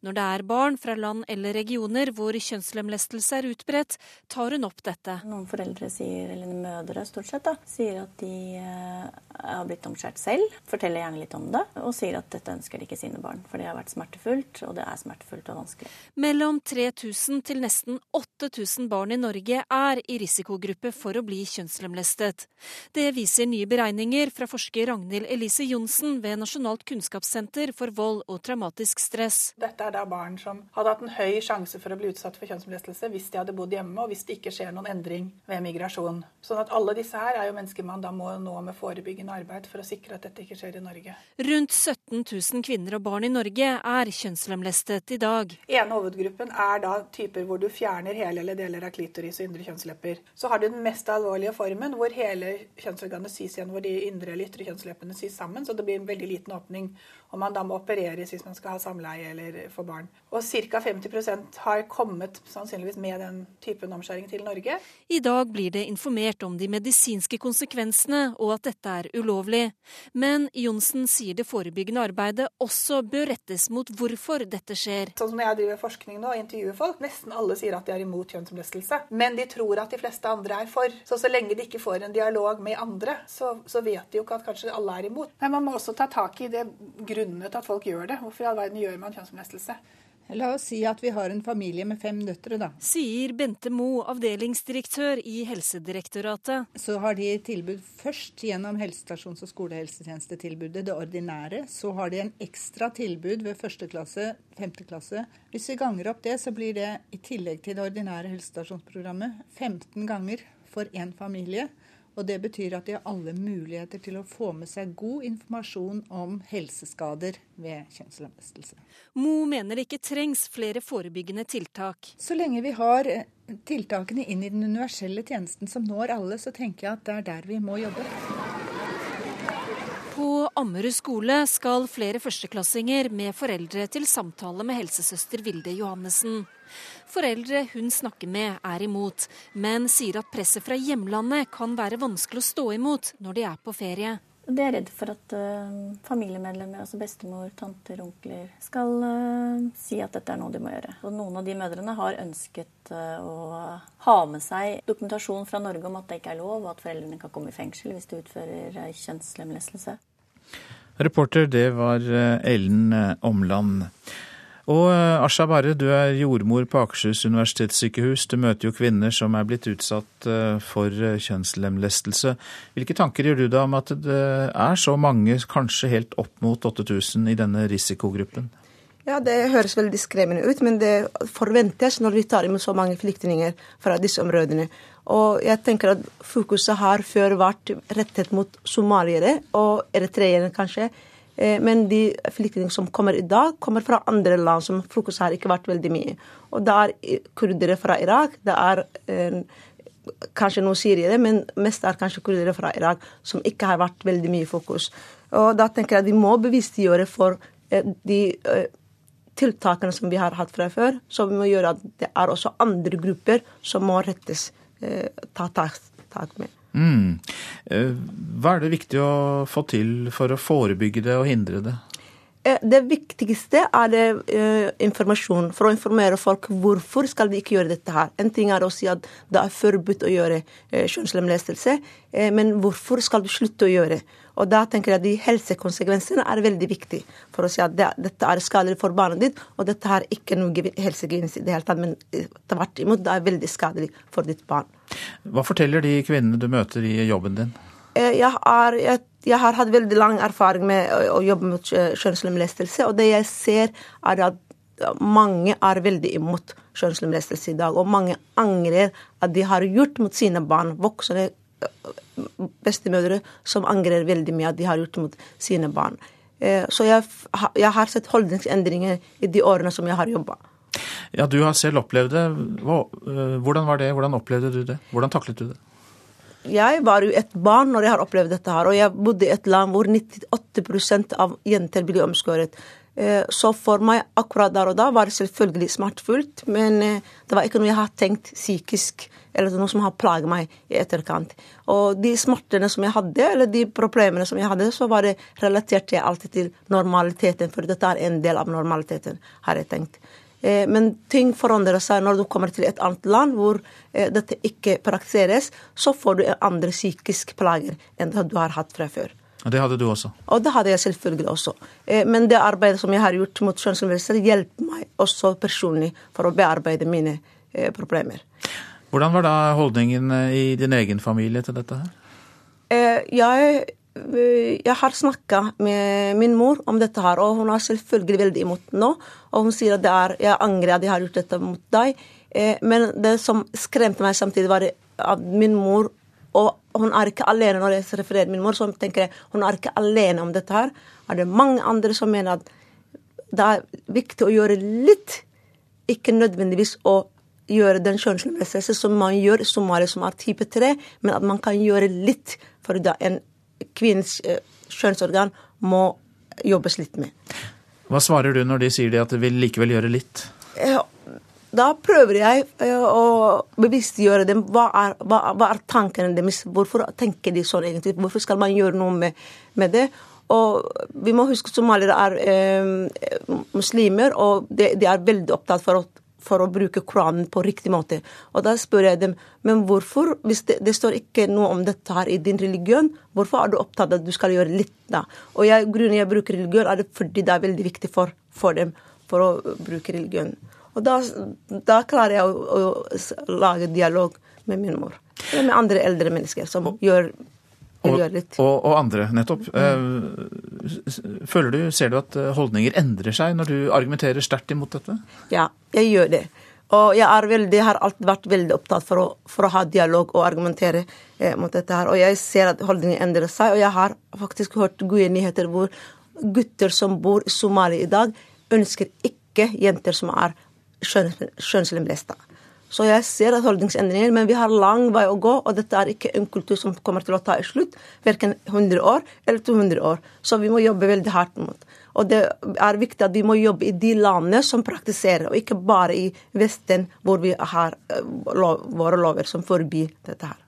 Når det er barn fra land eller regioner hvor kjønnslemlestelse er utbredt, tar hun opp dette.
Noen foreldre sier, eller mødre stort sett, da, sier at de uh, har blitt omskjært selv. Forteller gjerne litt om det, og sier at dette ønsker de ikke sine barn. For det har vært smertefullt, og det er smertefullt og vanskelig.
Mellom 3000 til nesten 8000 barn i Norge er i risikogruppe for å bli kjønnslemlestet. Det viser nye beregninger fra forsker Ragnhild Elise Johnsen ved Nasjonalt kunnskapssenter for vold og traumatisk stress.
Dette er da barn som hadde hatt en høy sjanse for å bli utsatt for kjønnslemlestelse hvis de hadde bodd hjemme, og hvis det ikke skjer noen endring ved migrasjon. Sånn at alle disse her er jo mennesker man da må nå med forebyggende arbeid for å sikre at dette ikke skjer i Norge.
Rundt 17 000 kvinner og barn i Norge er kjønnslemlestet i dag.
En hovedgruppen er da typer hvor du fjerner hele eller deler av klitoris og indre kjønnslepper. Så har du den mest alvorlige formen hvor hele kjønnsorganet sys igjen, hvor de indre eller ytre kjønnsleppene sys sammen, så det blir en veldig liten åpning. Og man da må opereres hvis man skal ha samleie eller få barn. Og ca. 50% har kommet sannsynligvis med den typen omskjæring til Norge.
I dag blir det informert om de medisinske konsekvensene og at dette er ulovlig. Men Johnsen sier det forebyggende arbeidet også bør rettes mot hvorfor dette skjer.
Sånn som jeg driver forskning nå og intervjuer folk, nesten alle sier at de er imot kjønnsomlestelse. Men de tror at de fleste andre er for. Så så lenge de ikke får en dialog med andre, så, så vet de jo ikke at kanskje alle er imot. Men Man må også ta tak i det grunnene til at folk gjør det. Hvorfor i all verden gjør man kjønnslemlestelse?
La oss si at vi har en familie med fem døtre, da.
Sier Bente Mo, avdelingsdirektør i Helsedirektoratet.
Så har de tilbud først gjennom helsestasjons- og skolehelsetjenestetilbudet, det ordinære. Så har de en ekstra tilbud ved første klasse, femte klasse. Hvis vi ganger opp det, så blir det i tillegg til det ordinære helsestasjonsprogrammet 15 ganger for én familie. Og Det betyr at de har alle muligheter til å få med seg god informasjon om helseskader ved kjønnslemlestelse.
Mo mener det ikke trengs flere forebyggende tiltak.
Så lenge vi har eh, tiltakene inn i den universelle tjenesten som når alle, så tenker jeg at det er der vi må jobbe.
På Ammerud skole skal flere førsteklassinger med foreldre til samtale med helsesøster Vilde Johannessen. Foreldre hun snakker med er imot, men sier at presset fra hjemlandet kan være vanskelig å stå imot når de er på ferie.
De er redd for at uh, familiemedlemmer, altså bestemor, tanter, onkler, skal uh, si at dette er noe de må gjøre. Og noen av de mødrene har ønsket uh, å ha med seg dokumentasjon fra Norge om at det ikke er lov, og at foreldrene kan komme i fengsel hvis de utfører kjønnslemlestelse.
Reporter, det var Ellen Omland. Og Asha Barre, du er jordmor på Akershus universitetssykehus. Du møter jo kvinner som er blitt utsatt for kjønnslemlestelse. Hvilke tanker gjør du deg om at det er så mange, kanskje helt opp mot 8000, i denne risikogruppen?
Ja, Det høres veldig skremmende ut, men det forventes når vi tar imot så mange flyktninger fra disse områdene. Og jeg tenker at Fokuset har før vært rettet mot somaliere og eritreere, kanskje. Men de flyktningene som kommer i dag, kommer fra andre land som fokuset har ikke vært veldig mye. Og det er kurdere fra Irak, det er eh, kanskje noen syrere, men mest er kanskje kurdere fra Irak som ikke har vært veldig mye fokus. Og da tenker jeg at vi må bevisstgjøre for eh, de eh, tiltakene som vi har hatt fra før, så vi må gjøre at det er også andre grupper som må rettes, eh, ta tak med.
Mm. Hva er det viktig å få til for å forebygge det og hindre det?
Det viktigste er det, uh, informasjon, for å informere folk hvorfor skal vi ikke gjøre dette her. En ting er å si at det er forbudt å gjøre uh, kjønnslemlestelse, uh, men hvorfor skal vi slutte å gjøre? Og da tenker jeg at de helsekonsekvensene er veldig viktige for å si at det, dette er skadelig for barnet ditt, og dette har ikke noe helsegevinst i det hele tatt, men tvert imot, det er veldig skadelig for ditt barn.
Hva forteller de kvinnene du møter i jobben din?
Jeg har, jeg, jeg har, hatt veldig lang erfaring med å, å jobbe mot kjønnslemlestelse, og det jeg ser, er at mange er veldig imot kjønnslemlestelse i dag. Og mange angrer at de har gjort mot sine barn, voksne bestemødre som angrer veldig mye at de har gjort mot sine barn. Så jeg, jeg har sett holdningsendringer i de årene som jeg har jobba.
Ja, du har selv opplevd det. Hvordan var det? Hvordan opplevde du det? Hvordan taklet du det?
Jeg var jo et barn når jeg har opplevd dette her, og jeg bodde i et land hvor 98% av jenter blir omskåret. Så for meg akkurat der og da var det selvfølgelig smertefullt, men det var ikke noe jeg har tenkt psykisk, eller noe som har plaget meg i etterkant. Og de smertene som jeg hadde, eller de problemene som jeg hadde, så var det relatert til alltid til normaliteten, for dette er en del av normaliteten, har jeg tenkt. Men ting forandrer seg når du kommer til et annet land hvor dette ikke praktiseres. Så får du andre psykiske plager enn det du har hatt fra før.
Og Det hadde du også?
Og det hadde jeg selvfølgelig også. Men det arbeidet som jeg har gjort mot kjønnslemlestelse, hjelper meg også personlig for å bearbeide mine problemer.
Hvordan var da holdningen i din egen familie til dette her?
Jeg jeg har snakka med min mor om dette her, og hun er selvfølgelig veldig imot nå. Og hun sier at det er, jeg angrer at jeg har gjort dette mot deg. Men det som skremte meg samtidig, var at min mor Og hun er ikke alene når jeg refererer min mor, så tenker jeg hun er ikke alene om dette her. Er det mange andre som mener at det er viktig å gjøre litt, ikke nødvendigvis å gjøre den kjønnslemlestelse som man gjør i Somalia, som er type 3, men at man kan gjøre litt. For da en kvinnes kjønnsorgan må jobbes litt med.
Hva svarer du når de sier de at de vil likevel gjøre litt?
Da prøver jeg å bevisstgjøre dem. Hva er, hva, hva er tankene deres? Hvorfor tenker de sånn egentlig? Hvorfor skal man gjøre noe med, med det? Og vi må huske at somaliere er eh, muslimer, og de, de, er veldig opptatt for å, for å, bruke Koranen på riktig måte. Og da spør jeg dem men hvorfor, hvis det, det, står ikke noe om dette her i din religion, hvorfor er du opptatt av at du skal gjøre litt da? Og jeg, grunnen jeg bruker religion, er det fordi det er veldig viktig for, for dem for å bruke religion. Og da, da klarer jeg å, å, lage dialog med min mor. Eller med andre eldre mennesker som gjør
og, og, og, andre, nettopp. Mm. Føler du, Ser du at eh, holdninger endrer seg når du argumenterer sterkt imot dette?
Ja, jeg gjør det. Og jeg, veldig, har alltid vært veldig opptatt for å, for å ha dialog og argumentere eh, mot dette. her. Og jeg ser at holdninger endrer seg, og jeg har faktisk hørt gode nyheter hvor gutter som bor i Somalia i dag, ønsker ikke jenter som er kjønnslemlesta. Så jeg ser holdningsendringer, men vi har lang vei å gå, og dette er ikke en kultur som kommer til å ta i slutt, verken 100 år eller 200 år. Så vi må jobbe veldig hardt mot. Og det er viktig at vi må jobbe i de landene som praktiserer, og ikke bare i Vesten, hvor vi har eh, lov, våre lover som forbyr dette her.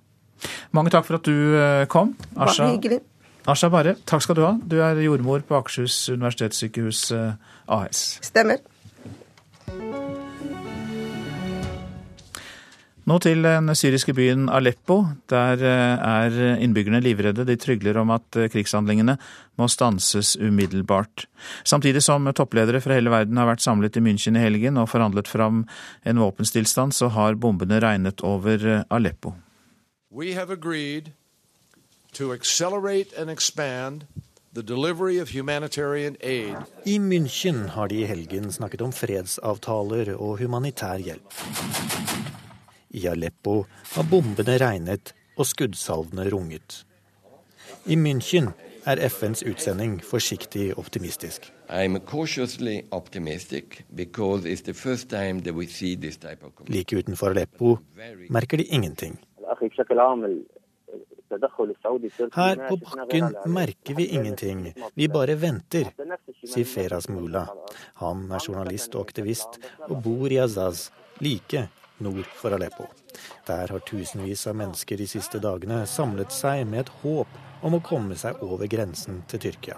Mange takk for at du eh, kom.
Asha,
Asha Bare, takk skal du ha. Du er jordmor på Akershus universitetssykehus eh, AS.
Stemmer.
Nå til den syriske byen Aleppo. Der eh, er innbyggerne livredde. De trygler om at eh, krigshandlingene må stanses umiddelbart. Samtidig som toppledere fra hele verden har vært samlet i München i helgen og forhandlet fram en våpenstillstand, så har bombene regnet over eh, Aleppo. We have agreed to accelerate and expand
i München har de i helgen snakket om fredsavtaler og humanitær hjelp. I Aleppo har bombene regnet og skuddsalvene runget. I München er FNs utsending forsiktig optimistisk. Like utenfor Aleppo merker de ingenting. Her på bakken merker vi ingenting, vi bare venter, sier Feras Mula. Han er journalist og aktivist og bor i Azaz, like nord for Aleppo. Der har tusenvis av mennesker de siste dagene samlet seg med et håp om å komme seg over grensen til Tyrkia.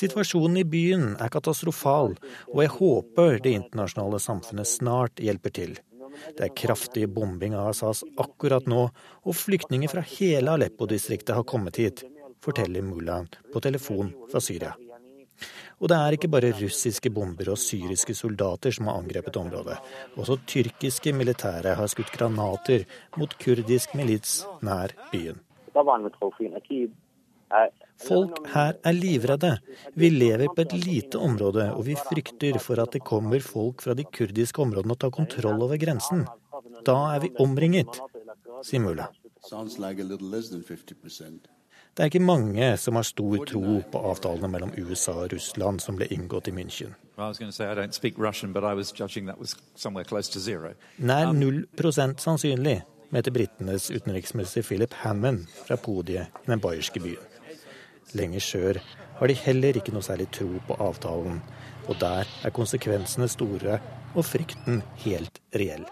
Situasjonen i byen er katastrofal, og jeg håper det internasjonale samfunnet snart hjelper til. Det er kraftig bombing av Assas akkurat nå, og flyktninger fra hele Aleppo-distriktet har kommet hit, forteller Mulan på telefon fra Syria. Og det er ikke bare russiske bomber og syriske soldater som har angrepet området. Også tyrkiske militære har skutt granater mot kurdisk milits nær byen. Folk her er livredde. Vi lever på et lite område, og vi frykter for at det kommer folk fra de kurdiske områdene og tar kontroll over grensen. Da er vi omringet, sier Mulla. Det er ikke mange som har stor tro på avtalene mellom USA og Russland som ble inngått i München. Nær null prosent sannsynlig, mente britenes utenriksminister Philip Hammond fra podiet i den bayerske byen. Lenger sør har de heller ikke noe særlig tro på avtalen, og der er konsekvensene store og frykten helt reell.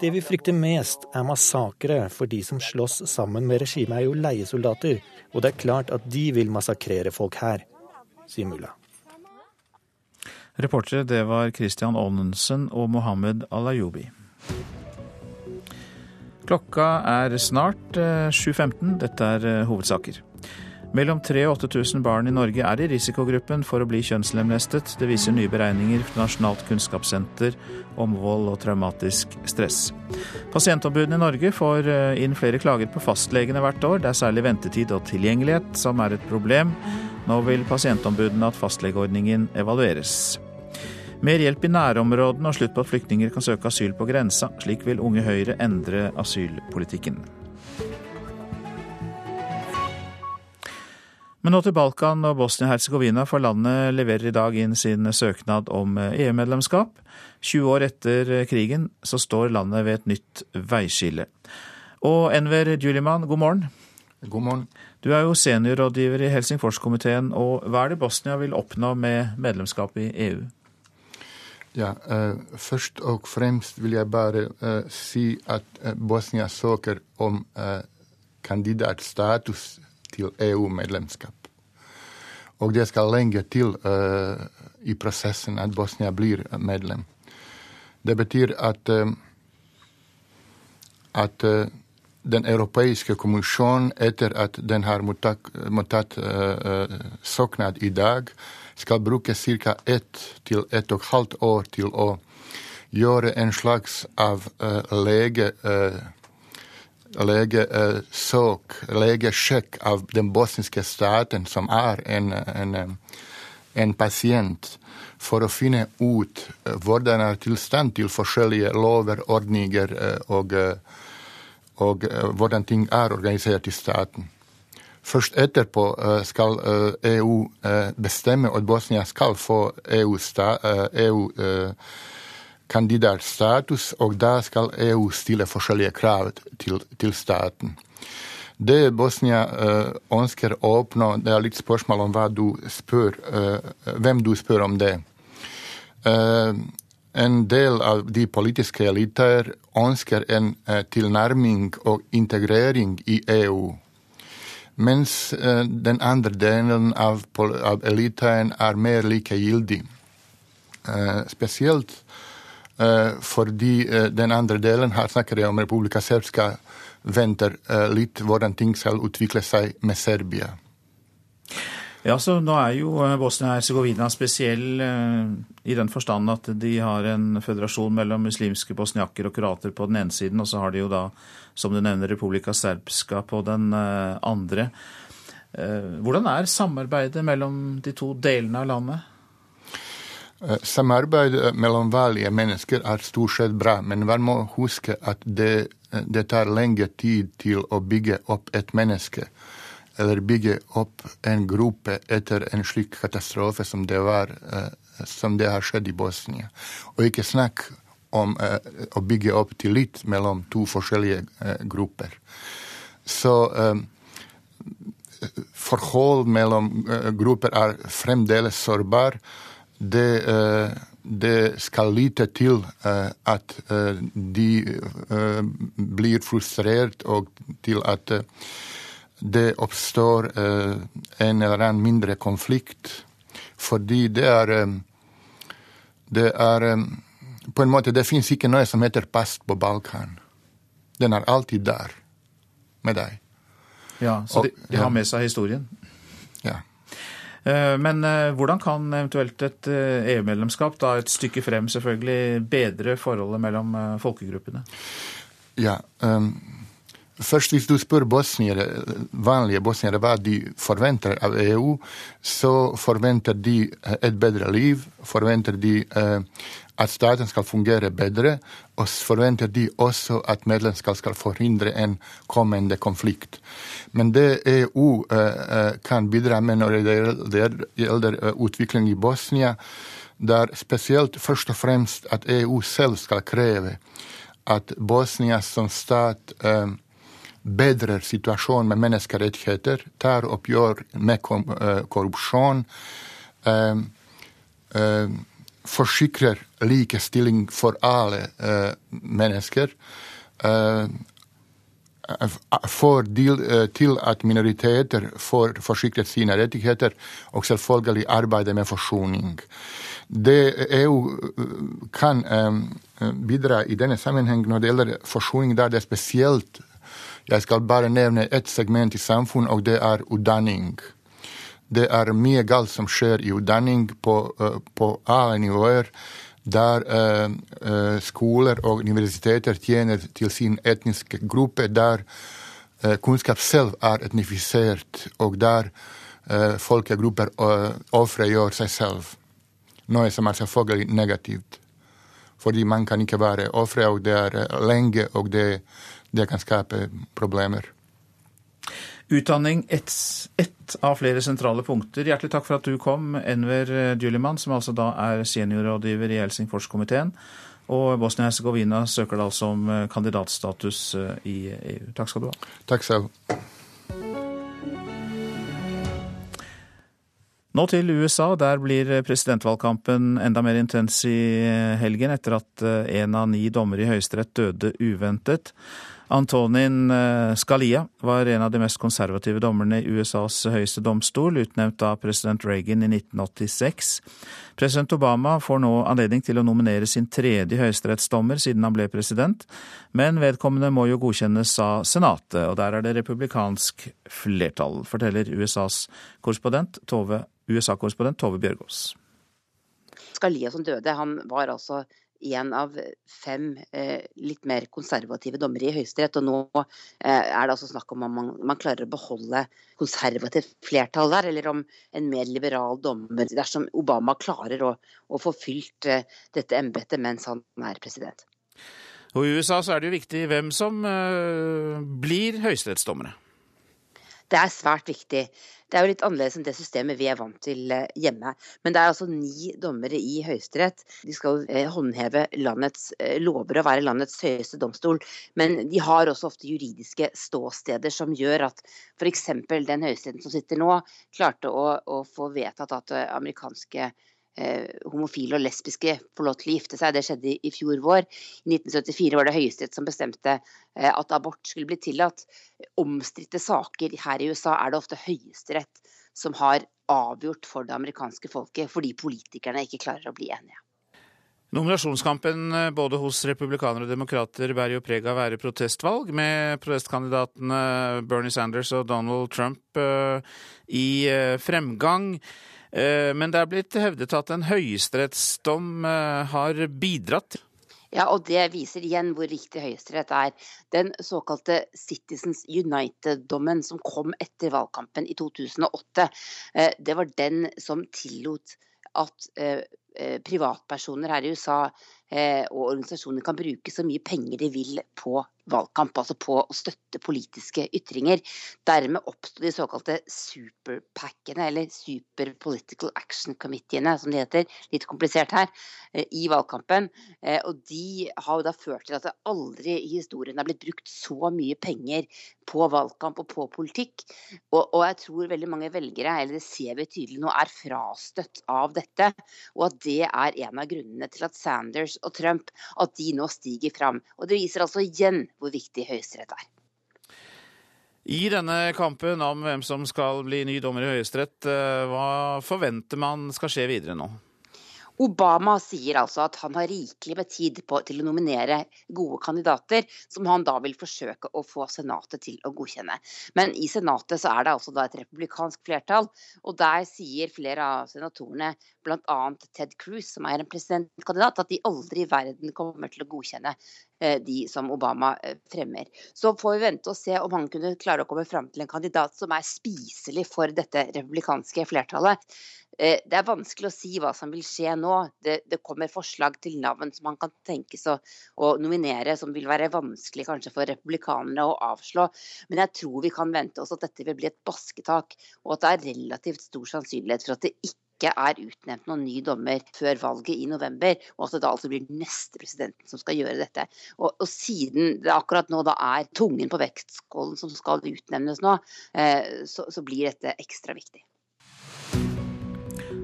Det vi frykter mest, er massakre, for de som slåss sammen med regimet, er jo leiesoldater. Og det er klart at de vil massakrere folk her, sier mulla.
Reportere det var Christian Aanensen og Mohammed Alayoubi. Klokka er snart 7.15. Eh, Dette er eh, hovedsaker. Mellom 3000 og 8000 barn i Norge er i risikogruppen for å bli kjønnslemlestet. Det viser nye beregninger fra Nasjonalt kunnskapssenter om vold og traumatisk stress. Pasientombudene i Norge får eh, inn flere klager på fastlegene hvert år. Det er særlig ventetid og tilgjengelighet som er et problem. Nå vil pasientombudene at fastlegeordningen evalueres. Mer hjelp i nærområdene og slutt på at flyktninger kan søke asyl på grensa. Slik vil Unge Høyre endre asylpolitikken. Men nå til Balkan og Bosnia-Hercegovina, for landet leverer i dag inn sin søknad om EU-medlemskap. 20 år etter krigen så står landet ved et nytt veiskille. Og Enver Djuliman, god morgen.
God morgen.
Du er jo seniorrådgiver i Helsingforskomiteen, og hva er det Bosnia vil oppnå med medlemskap i EU?
Ja, uh, Først og fremst vil jeg bare uh, si at uh, Bosnia søker om kandidatstatus til EU-medlemskap. Og det skal lenge til i prosessen at Bosnia blir medlem. Det betyr at, at Den europeiske kommisjonen, etter at den har mottatt søknad i dag, skal bruke ca. ett til ett og et halvt år til å gjøre en slags av uh, lege... Uh, legesøk, legesjekk av den bosniske staten, som er en, en, en pasient, for å finne ut hvordan er tilstand til forskjellige lover, ordninger og, og hvordan ting er organisert i staten. Først etterpå eh, skal EU eh, e eh, bestemme at Bosnia skal få EU-kandidatstatus, EU og da skal EU stille forskjellige krav til, til staten. Det Bosnia ønsker å oppnå, det er litt spørsmål om du spør, hvem du spør om det. En del av de politiske eliter ønsker en tilnærming og integrering i EU mens eh, den andre delen av, av eliten er mer likegyldig. Eh, spesielt eh, fordi den andre delen, her snakker jeg om Republika Serbska, venter litt hvordan ting skal utvikle seg med Serbia.
Ja, så Nå er jo Bosnia-Hercegovina spesiell i den forstand at de har en føderasjon mellom muslimske bosniakker og kroater på den ene siden, og så har de jo da som du nevner, Republika Serbska på den eh, andre. Eh, hvordan er samarbeidet mellom de to delene av landet?
Eh, Samarbeidet mellom vanlige mennesker er stort sett bra, men man må huske at det, det tar lengre tid til å bygge opp et menneske. Eller bygge opp en gruppe etter en slik katastrofe som det, var, som det har skjedd i Bosnia. Og ikke snakk om eh, å bygge opp tillit mellom to forskjellige eh, grupper. Så eh, forhold mellom grupper er fremdeles sårbar. Det, det skal lite til at de blir frustrert, og til at det oppstår en eller annen mindre konflikt. Fordi det er Det er på en måte, Det fins ikke noe som heter past på Balkan. Den er alltid der med deg.
Ja, Så de, de har med seg historien? Eh, men eh, hvordan kan eventuelt et eh, EU-medlemskap, da et stykke frem selvfølgelig, bedre forholdet mellom folkegruppene?
Ja, um, Først, hvis du spør bosniere, vanlige bosniere hva de forventer av EU, så forventer de et bedre liv, forventer de eh, at staten skal fungere bedre, og forventer de også at medlemskap skal forhindre en kommende konflikt. Men det EU eh, eh, kan bidra med når det gjelder eh, utvikling i Bosnia, det er spesielt først og fremst at EU selv skal kreve at Bosnia som stat bedrer situasjonen med menneskerettigheter, tar oppgjør med korrupsjon, Um, eh, forsikrer likestilling for alle eh, mennesker. Eh, får til, til at minoriteter får forsikret sine rettigheter, og selvfølgelig arbeider med forsoning. Det EU kan bidra i denne sammenheng når det gjelder forsoning, der det er spesielt Jeg skal bare nevne ett segment i samfunnet, og det er utdanning. Det er mye galt som skjer i utdanning på, på alle nivåer der eh, eh, skoler og universiteter tjener til sin etniske gruppe, der eh, kunnskap selv er etnifisert, og der eh, folkegrupper ofregjør seg selv. Noe som er selvfølgelig negativt. Fordi man kan ikke være ofre, og det er lenge, og det, det kan skape problemer.
Utdanning ett et av flere sentrale punkter. Hjertelig takk for at du kom, Enver eh, Djuliman, som altså da er seniorrådgiver i Helsingforskomiteen. Og Bosnia-Hercegovina søker da altså om eh, kandidatstatus eh, i EU. Takk skal du ha.
Takk selv.
Nå til USA. Der blir presidentvalgkampen enda mer intens i helgen etter at én av ni dommere i Høyesterett døde uventet. Antonin eh, Scalia var en av de mest konservative dommerne i USAs høyeste domstol, utnevnt av president Reagan i 1986. President Obama får nå anledning til å nominere sin tredje høyesterettsdommer siden han ble president, men vedkommende må jo godkjennes av Senatet, og der er det republikansk flertall, forteller USAs korrespondent Tove, USA-korrespondent Tove Bjørgaas.
Scalia som døde, han var altså én av fem eh, litt mer konservative dommere i Høyesterett. Og nå eh, er det altså snakk om om man, man, klarer å beholde konservativt flertall der, eller om en mer liberal dommer dersom Obama klarer å, å få fylt eh, dette embetet mens han er president.
Og I USA så er det jo viktig hvem som eh, blir høyesterettsdommere.
Det er svært viktig. Det er jo litt annerledes enn det systemet vi er vant til eh, hjemme. Men det er altså ni dommere i Høyesterett. De skal eh, håndheve landets eh, lover og være landets høyeste domstol. Men de har også ofte juridiske ståsteder som gjør at f.eks. den høyesteretten som sitter nå, klarte å, å få vedtatt at amerikanske homofile og lesbiske får lov til å gifte seg. Det skjedde i, fjor vår. I 1974 var det Høyesterett som bestemte eh, at abort skulle bli tillatt. Omstridte saker her i USA er det ofte Høyesterett som har avgjort for det amerikanske folket, fordi politikerne ikke klarer å bli enige.
Nominasjonskampen eh, både hos republikanere og demokrater bærer jo preg av å være protestvalg, med protestkandidatene Bernie Sanders og Donald Trump i fremgang. Eh, men det er blitt hevdet at en høyesterettsdom eh, har bidratt.
Ja, og det viser igjen hvor riktig Høyesterett er. Den såkalte Citizens United-dommen som kom etter valgkampen i 2008, eh, det var den som tillot at privatpersoner her i USA og organisasjoner kan bruke så mye penger de vil på valgkamp, altså på å støtte politiske ytringer. Dermed oppsto de såkalte superpackene, eller Super Political Action Committeene, som de heter, litt komplisert her, eh, i valgkampen. Eh, og de har jo da ført til at det aldri i historien har blitt brukt så mye penger på valgkamp og på politikk. Og, og jeg tror veldig mange velgere, eller det ser vi tydelig nå, er frastøtt av dette. Og at det er en av grunnene til at Sanders og Trump at de nå stiger fram. Og det viser altså igjen hvor viktig Høyesterett er.
I denne kampen om hvem som skal bli ny dommer i Høyesterett, eh, hva forventer man skal skje videre nå?
Obama sier altså at han har rikelig med tid på, til å nominere gode kandidater, som han da vil forsøke å få Senatet til å godkjenne. Men i Senatet så er det altså da et republikansk flertall, og der sier flere av senatorene, bl.a. Ted Cruz, som er en presidentkandidat, at de aldri i verden kommer til å godkjenne eh, de som Obama eh, fremmer. Så får vi vente og se om han kunne klare å komme fram til en kandidat som er spiselig for dette republikanske flertallet. Eh, det er vanskelig å si hva som vil skje nå. Det, det kommer forslag til navn som man kan tenkes å, å, nominere, som vil være vanskelig kanskje for republikanerne å avslå. Men jeg tror vi kan vente oss at dette vil bli et basketak, og at det er relativt stor sannsynlighet for at det ikke er utnevnt noen ny dommer før valget i november, og at det da altså blir neste presidenten som skal gjøre dette. Og, og siden det akkurat nå da er tungen på vektskålen som skal utnevnes nå, eh, så, så blir dette ekstra viktig.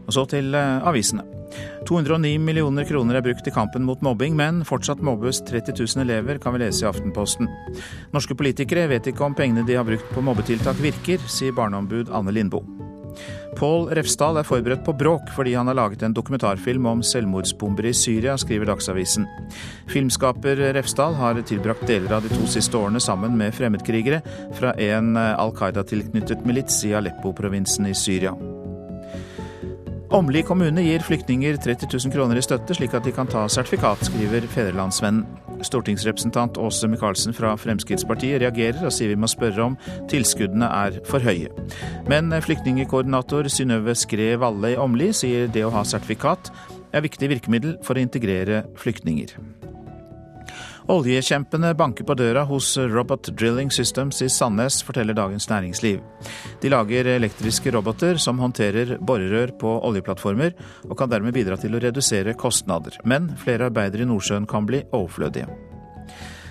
Og så til eh, avisene. 209 millioner kroner er brukt i kampen mot mobbing, men fortsatt mobbes 30 000 elever, kan vi lese i Aftenposten. Norske politikere vet ikke om pengene de har brukt på mobbetiltak virker, sier barneombud Anne Lindboe. Pål Refsdal er forberedt på bråk fordi han har laget en dokumentarfilm om selvmordsbombere i Syria, skriver Dagsavisen. Filmskaper Refsdal har tilbrakt deler av de to siste årene sammen med fremmedkrigere fra en Al Qaida-tilknyttet milits i Aleppo-provinsen i Syria. Åmli kommune gir flyktninger 30 000 kroner i støtte, slik at de kan ta sertifikat, skriver Fedrelandsvennen. Stortingsrepresentant Åse Michaelsen fra Fremskrittspartiet reagerer og sier vi må spørre om tilskuddene er for høye. Men flyktningkoordinator Synnøve Skre Valle i Åmli sier det å ha sertifikat er viktig virkemiddel for å integrere flyktninger. Oljekjempene banker på døra hos Robot Drilling Systems i Sandnes, forteller Dagens Næringsliv. De lager elektriske roboter som håndterer borerør på oljeplattformer, og kan dermed bidra til å redusere kostnader. Men flere arbeidere i Nordsjøen kan bli overflødige.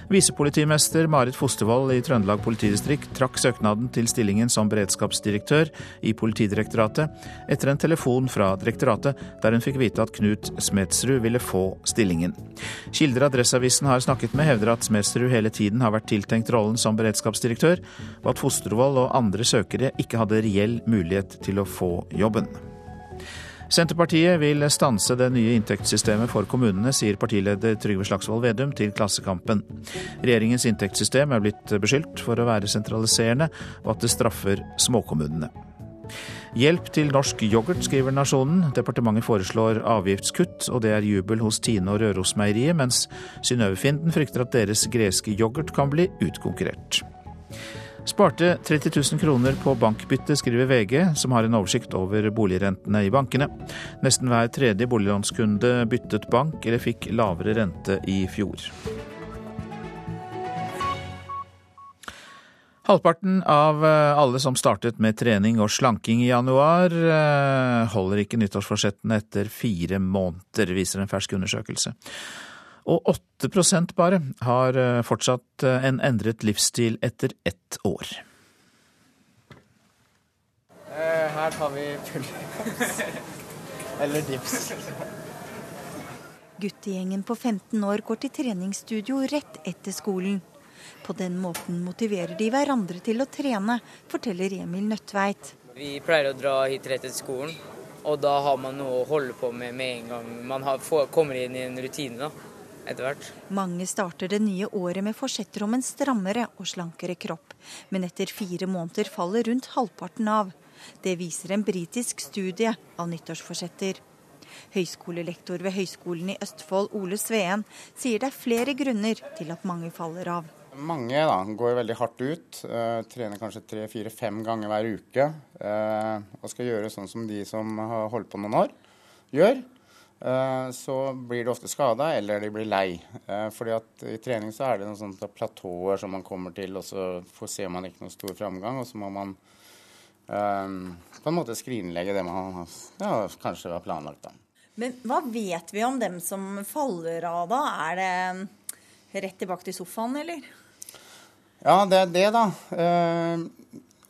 Visepolitimester Marit Fostervoll i Trøndelag politidistrikt trakk søknaden til stillingen som beredskapsdirektør i Politidirektoratet etter en telefon fra direktoratet der hun fikk vite at Knut Smetsrud ville få stillingen. Kilder Adresseavisen har snakket med, hevder at Smetsrud hele tiden har vært tiltenkt rollen som beredskapsdirektør, og at Fostervoll og andre søkere ikke hadde reell mulighet til å få jobben. Senterpartiet vil stanse det nye inntektssystemet for kommunene, sier partileder Trygve Slagsvold Vedum til Klassekampen. Regjeringens inntektssystem er blitt beskyldt for å være sentraliserende, og at det straffer småkommunene. Hjelp til norsk yoghurt, skriver Nasjonen. Departementet foreslår avgiftskutt, og det er jubel hos Tine og Rørosmeieriet, mens Synnøve Finden frykter at deres greske yoghurt kan bli utkonkurrert. Sparte 30 000 kroner på bankbytte, skriver VG, som har en oversikt over boligrentene i bankene. Nesten hver tredje boliglånskunde byttet bank eller fikk lavere rente i fjor. Halvparten av eh, alle som startet med trening og slanking i januar, eh, holder ikke nyttårsforsettene etter fire måneder, viser en fersk undersøkelse. Og 8% bare har eh, fortsatt eh, en endret livsstil etter ett år.
Eh, her tar vi pullups. Eller dips.
Guttegjengen på 15 år går til treningsstudio rett etter skolen. På den måten motiverer de hverandre til å trene, forteller Emil Nødtveit.
Vi pleier å dra hit rett etter skolen, og da har man noe å holde på med med en gang man har, får, kommer inn i en rutine. da etter hvert.
Mange starter det nye året med forsetter om en strammere og slankere kropp. Men etter fire måneder faller rundt halvparten av. Det viser en britisk studie av nyttårsforsetter. Høyskolelektor ved Høgskolen i Østfold, Ole Sveen, sier det er flere grunner til at mange faller av.
Mange da, går veldig hardt ut. Uh, trener kanskje tre-fire-fem ganger hver uke. Uh, og skal gjøre sånn som de som har holdt på noen år, gjør. Eh, så blir de ofte skada, eller de blir lei. Eh, fordi at I trening så er det noen sånne platåer som man kommer til, og så ser man ikke noen stor framgang. Og så må man um, på en måte skrinlegge det man ja, kanskje har planlagt. da.
Men hva vet vi om dem som faller av, da? Er det rett tilbake til sofaen, eller?
Ja, det er det, da. Uh,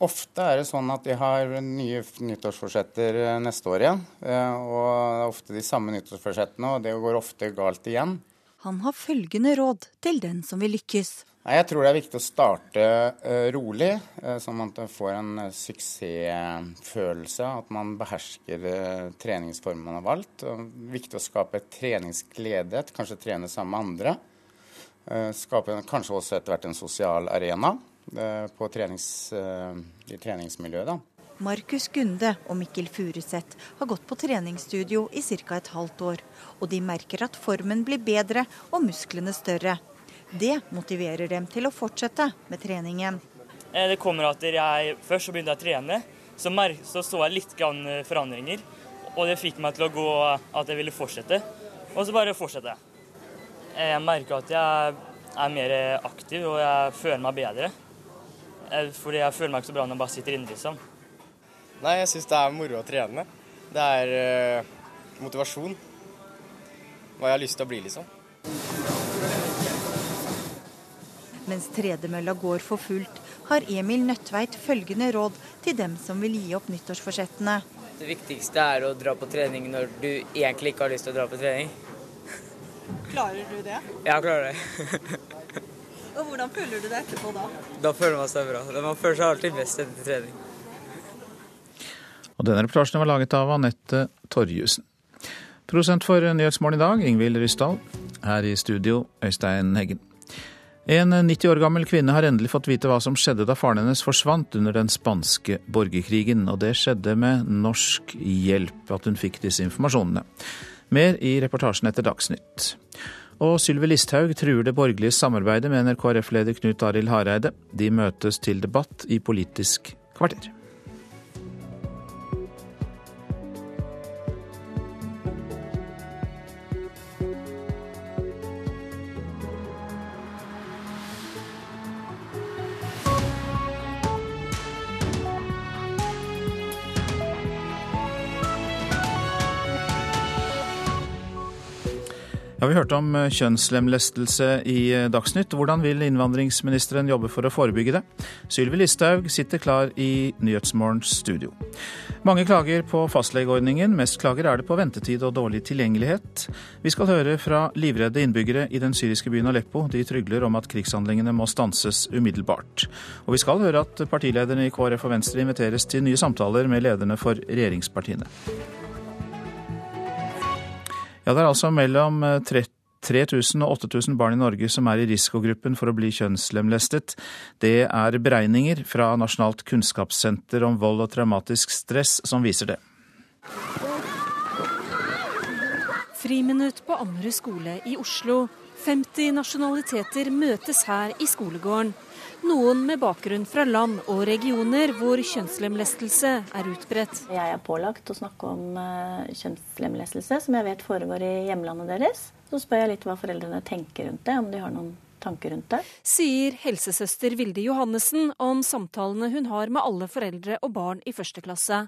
Ofte er det sånn at de har nye nyttårsforsetter eh, neste år igjen. Eh, og det er ofte de samme nyttårsforsettene, og det går ofte galt igjen.
Han har følgende råd til den som vil lykkes.
Jeg tror det er viktig å starte uh, rolig, sånn at man får en suksessfølelse. At man behersker treningsformen man har valgt. er viktig å skape treningsglede, kanskje trene sammen med andre. skape kanskje også etter hvert en sosial arena. Eh, på trenings, eh, i treningsmiljøet. da.
Markus Gunde og Mikkel Furuseth har gått på treningsstudio i ca. et halvt år. Og de merker at formen blir bedre og musklene større. Det motiverer dem til å fortsette med treningen.
Eh, det kommer at jeg Først så begynte jeg å trene, så, så, så jeg litt forandringer. Og det fikk meg til å gå at jeg ville fortsette. Og så bare fortsette jeg. Jeg merker at jeg er mer aktiv og jeg føler meg bedre. Fordi jeg føler meg ikke så bra når jeg bare sitter inne, liksom.
Nei, jeg syns det er moro å trene. Det er uh, motivasjon. Hva jeg har lyst til å bli, liksom.
Mens tredemølla går for fullt, har Emil Nødtveit følgende råd til dem som vil gi opp nyttårsforsettene.
Det viktigste er å dra på trening når du egentlig ikke har lyst til å dra på trening.
Klarer du det?
Ja, jeg klarer det.
Og Hvordan føler du deg etterpå da?
Da føler man seg bra. Man føler seg alltid best etter trening.
Og Denne reportasjen var laget av Anette Torjussen. Prosent for Nyhetsmorgen i dag, Ingvild Ryssdal. Her i studio, Øystein Heggen. En 90 år gammel kvinne har endelig fått vite hva som skjedde da faren hennes forsvant under den spanske borgerkrigen, og det skjedde med norsk hjelp at hun fikk disse informasjonene. Mer i reportasjen etter Dagsnytt. Og Sylvi Listhaug truer det borgerlige samarbeidet med NRKRF-leder Knut Arild Hareide. De møtes til debatt i Politisk kvarter. Ja, Vi hørte om eh, kjønnslemlestelse i eh, Dagsnytt. Hvordan vil innvandringsministeren jobbe for å forebygge det? Sylvi Listhaug sitter klar i Nyhetsmorgens studio. Mange klager på fastlegeordningen. Mest klager er det på ventetid og dårlig tilgjengelighet. Vi skal høre fra livredde innbyggere i den syriske byen Aleppo. De trygler om at krigshandlingene må stanses umiddelbart. Og vi skal høre at partilederne i KrF og Venstre inviteres til nye samtaler med lederne for regjeringspartiene. Ja, Det er altså mellom 3000 eh, og 8000 barn i Norge som er i risikogruppen for å bli kjønnslemlestet. Det er beregninger fra Nasjonalt kunnskapssenter om vold og traumatisk stress som viser det.
Friminutt på Ammerud skole i Oslo. 50 nasjonaliteter møtes her i skolegården. Noen med bakgrunn fra land og regioner hvor kjønnslemlestelse er utbredt.
Jeg er pålagt å snakke om uh, kjønnslemlestelse, som jeg vet foregår i hjemlandet deres. Så spør jeg litt hva foreldrene tenker rundt det, om de har noen tanker rundt det.
Sier helsesøster Vilde Johannessen om samtalene hun har med alle foreldre og barn i første klasse.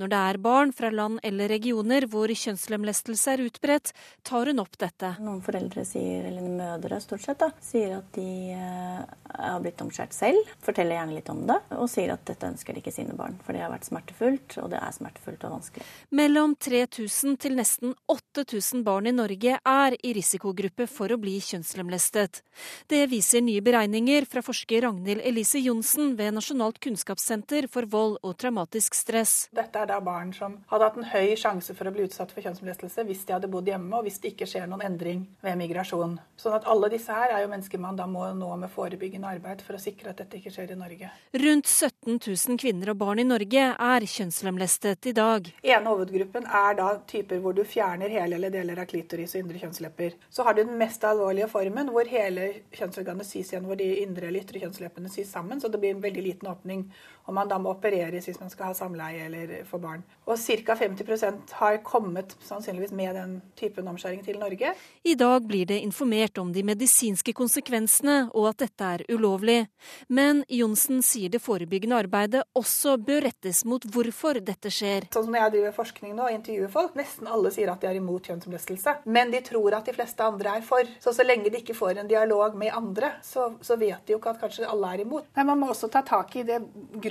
Når det er barn fra land eller regioner hvor kjønnslemlestelse er utbredt, tar hun opp dette.
Noen foreldre sier, eller mødre stort sett, da, sier at de uh, har blitt omskjært selv. Forteller gjerne litt om det, og sier at dette ønsker de ikke sine barn. For det har vært smertefullt, og det er smertefullt og vanskelig.
Mellom 3000 til nesten 8000 barn i Norge er i risikogruppe for å bli kjønnslemlestet. Det viser nye beregninger fra forsker Ragnhild Elise Johnsen ved Nasjonalt kunnskapssenter for vold og traumatisk stress.
Dette er da barn som hadde hatt en høy sjanse for å bli utsatt for kjønnslemlestelse hvis de hadde bodd hjemme, og hvis det ikke skjer noen endring ved migrasjon. Sånn at alle disse her er jo mennesker man da må nå med forebyggende arbeid for å sikre at dette ikke skjer i Norge.
Rundt 17 000 kvinner og barn i Norge er kjønnslemlestet i dag.
Ene hovedgruppen er da typer hvor du fjerner hele eller deler av klitoris og indre kjønnslepper. Så har du den mest alvorlige formen hvor hele kjønnsorganet sys igjen, hvor de indre eller ytre kjønnsleppene sys sammen, så det blir en veldig liten åpning. Og man da må opereres hvis man skal ha samleie eller få barn. Og ca. 50% har kommet sannsynligvis med den typen omskjæring til Norge.
I dag blir det informert om de medisinske konsekvensene og at dette er ulovlig. Men Johnsen sier det forebyggende arbeidet også bør rettes mot hvorfor dette skjer.
Sånn som når jeg driver forskning nå og intervjuer folk, nesten alle sier at de er imot kjønnsomlestelse. Men de tror at de fleste andre er for. Så så lenge de ikke får en dialog med andre, så, så vet de jo ikke at kanskje alle er imot. Nei, man må også ta tak i det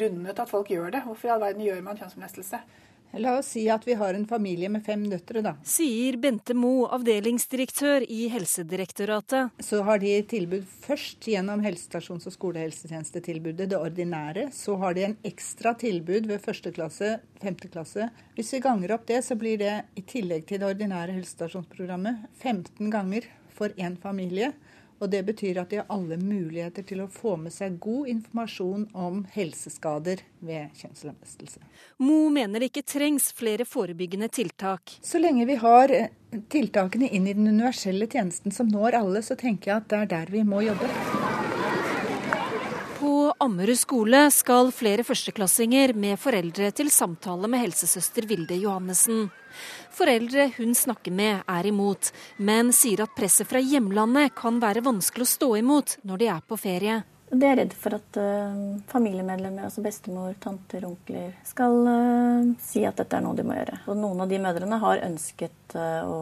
grunnene til at folk gjør det. Hvorfor i all verden gjør man kjønnslemlestelse?
La oss si at vi har en familie med fem døtre, da.
Sier Bente Mo, avdelingsdirektør i Helsedirektoratet.
Så har de tilbud først gjennom helsestasjons- og skolehelsetjenestetilbudet, det ordinære. Så har de en ekstra tilbud ved første klasse, femte klasse. Hvis vi ganger opp det, så blir det i tillegg til det ordinære helsestasjonsprogrammet 15 ganger for én familie. Og Det betyr at de har alle muligheter til å få med seg god informasjon om helseskader ved kjønnslemlestelse.
Mo mener det ikke trengs flere forebyggende tiltak.
Så lenge vi har eh, tiltakene inn i den universelle tjenesten som når alle, så tenker jeg at det er der vi må jobbe.
Ammerud skole skal flere førsteklassinger med foreldre til samtale med helsesøster Vilde Johannessen. Foreldre hun snakker med er imot, men sier at presset fra hjemlandet kan være vanskelig å stå imot når de er på ferie.
De er redd for at uh, familiemedlemmer, altså bestemor, tanter, onkler, skal uh, si at dette er noe de må gjøre. Og noen av de mødrene har ønsket uh, å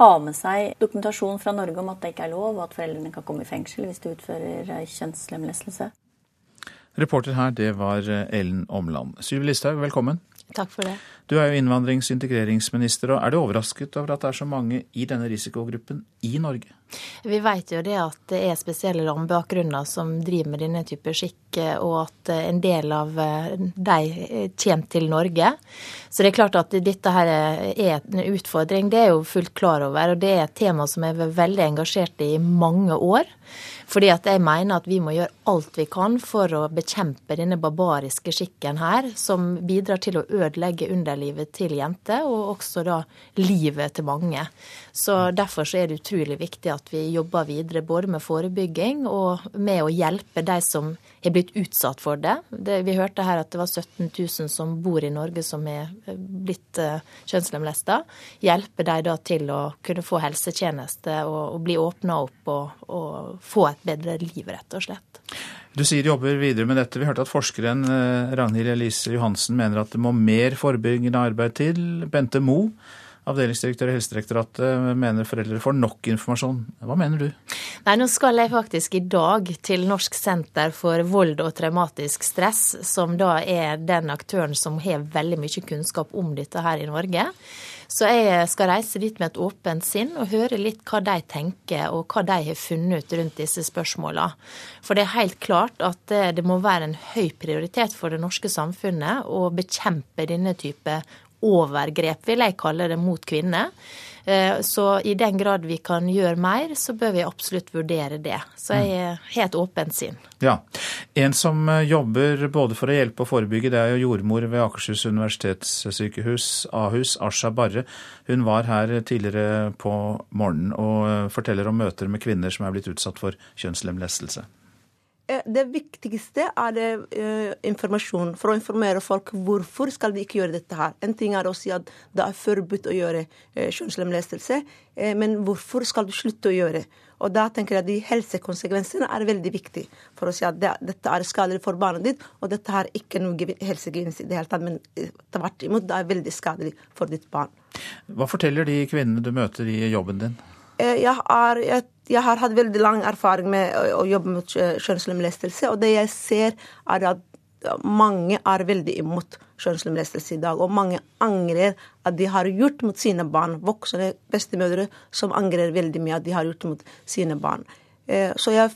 ha med seg dokumentasjon fra Norge om at det ikke er lov, og at foreldrene kan komme i fengsel hvis de utfører kjønnslemlestelse.
Reporter her, det var Ellen Omland. Syv Listhaug, velkommen.
Takk for det.
Du er jo innvandrings- og integreringsminister, og er du overrasket over at det er så mange i denne risikogruppen i Norge?
Vi vet jo det at det er spesielle landbakgrunner som driver med denne type skikk, og at en del av eh, de kommer til Norge. Så det er klart at dette her er en utfordring, det er jo fullt klar over. Og det er et tema som jeg vært veldig engasjert i i mange år. Fordi at jeg mener at vi må gjøre alt vi kan for å bekjempe denne barbariske skikken her, som bidrar til å ødelegge underlivet til jenter, og også da livet til mange. Så Derfor så er det utrolig viktig at vi jobber videre både med forebygging og med å hjelpe de som er blitt utsatt for det. det vi hørte her at det var 17 000 som bor i Norge som er blitt uh, kjønnslemlesta. Hjelpe de da til å kunne få helsetjeneste og, og bli åpna opp og, og få et bedre liv, rett og slett.
Du sier du jobber videre med dette. Vi hørte at forskeren eh, Ragnhild Elise Johansen mener at det må mer forebyggende arbeid til. Bente Mo, Avdelingsdirektør i Helsedirektoratet mener foreldre får nok informasjon. Hva mener du?
Nei, Nå skal jeg faktisk i dag til Norsk senter for vold og traumatisk stress, som da er den aktøren som har veldig mye kunnskap om dette her i Norge. Så jeg skal reise dit med et åpent sinn og høre litt hva de tenker og hva de har funnet ut rundt disse spørsmåla. For det er helt klart at det må være en høy prioritet for det norske samfunnet å bekjempe denne type overgrep, vil jeg kalle det, mot kvinner. Eh, så i den grad vi kan gjøre mer, så bør vi absolutt vurdere det. Så jeg har helt åpent sinn.
Ja. En som eh, jobber både for å hjelpe og forebygge, det er jo jordmor ved Akershus universitetssykehus, Ahus, Asha Barre. Hun var her tidligere på morgenen og eh, forteller om møter med kvinner som er blitt utsatt for kjønnslemlestelse.
Eh, det viktigste er det, uh, informasjon, for å informere folk hvorfor skal de ikke gjøre dette her. En ting er å si at det er forbudt å gjøre uh, kjønnslemlestelse, uh, men hvorfor skal du slutte å gjøre? Og da tenker jeg at de helsekonsekvensene er veldig viktig for å si at det, dette er skadelig for barnet ditt, og dette har ikke noe helsegevinst i det hele tatt, men tvert imot, det er veldig skadelig for ditt barn.
Hva forteller de kvinnene du møter i jobben din?
Jeg, er, jeg, jeg, har hatt veldig lang erfaring med å, jobbe mot kjønnslemlestelse, og det jeg ser, er at mange er veldig imot kjønnslemlestelse i dag. Og mange angrer at de har gjort mot sine barn. Voksne bestemødre som angrer veldig mye at de har gjort mot sine barn. Eh, så jeg,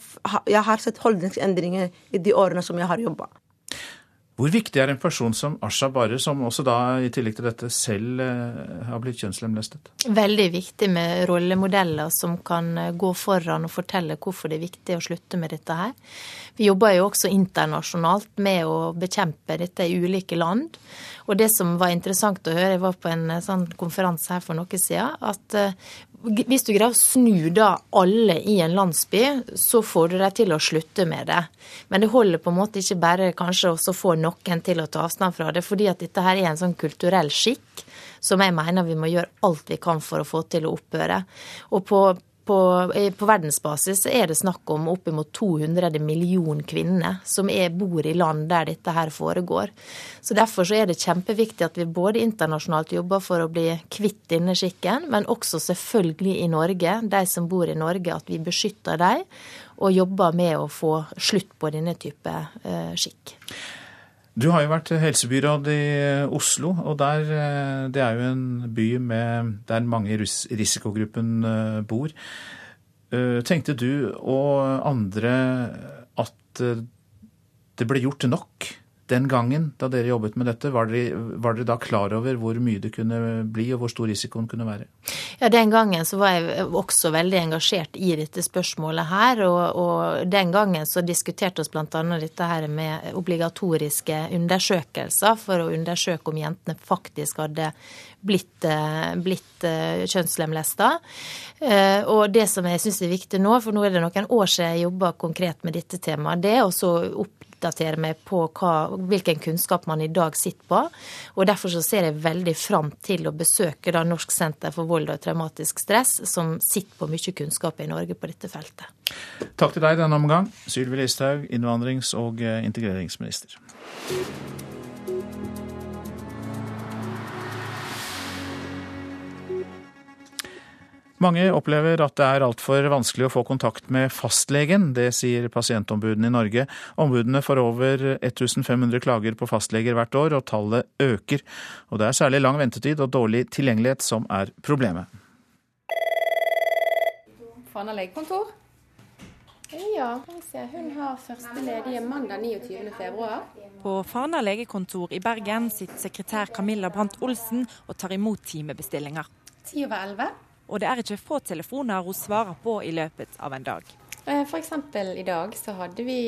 jeg har sett holdningsendringer i de årene som jeg har jobba.
Hvor viktig er en person som Asha Barre, som også da i tillegg til dette selv eh, har blitt kjønnslemlestet?
Veldig viktig med rollemodeller som kan eh, gå foran og fortelle hvorfor det er viktig å slutte med dette her. Vi jobber jo også internasjonalt med å bekjempe dette i ulike land. Og det som var interessant å høre, jeg var på en eh, sånn konferanse her for noe siden, at hvis du greier å snu da alle i en landsby, så får du dem til å slutte med det. Men det holder på en måte ikke bare kanskje å få noen til å ta avstand fra det, fordi at dette her er en sånn kulturell skikk som jeg mener vi må gjøre alt vi kan for å få til å opphøre. Og på på, på, verdensbasis er det snakk om oppimot 200 millioner kvinner som er, bor i land der dette her foregår. Så Derfor så er det kjempeviktig at vi både internasjonalt jobber for å bli kvitt denne skikken, men også selvfølgelig i Norge, de som bor i Norge, at vi beskytter dem og jobber med å få slutt på denne type uh, skikk.
Du har jo vært helsebyråd i Oslo, og der, eh, det er jo en by med, der mange i risikogruppen eh, bor. Eh, tenkte du og andre at det ble gjort nok den gangen da dere jobbet med dette? Var dere, var dere da klar over hvor mye det kunne bli, og hvor stor risikoen kunne være?
Ja, Den gangen så var jeg også veldig engasjert i dette spørsmålet her. Og, og den gangen så diskuterte vi bl.a. dette her med obligatoriske undersøkelser for å undersøke om jentene faktisk hadde blitt, eh, blitt eh, kjønnslemlesta. Eh, og det som jeg syns er viktig nå, for nå er det noen år siden jeg jobba konkret med dette temaet, det er å oppdatere meg på hva, hvilken kunnskap man i dag sitter på. Og derfor så ser jeg veldig fram til å besøke da Norsk senter for vold og traumatisk stress, som sitter på mye kunnskap i Norge på dette feltet.
Takk til deg denne omgang, Sylvi Listhaug, innvandrings- og eh, integreringsminister. Mange opplever at det er altfor vanskelig å få kontakt med fastlegen. Det sier pasientombudene i Norge. Ombudene får over 1500 klager på fastleger hvert år, og tallet øker. Og det er særlig lang ventetid og dårlig tilgjengelighet som er problemet.
Fana legekontor. Ja, hun har første ledige mandag 29.2.
På Fana legekontor i Bergen sitter sekretær Camilla Brandt Olsen og tar imot timebestillinger.
10 over 11
og det er ikke få telefoner hun svarer på i løpet av en dag.
Eh, F.eks. i dag så hadde vi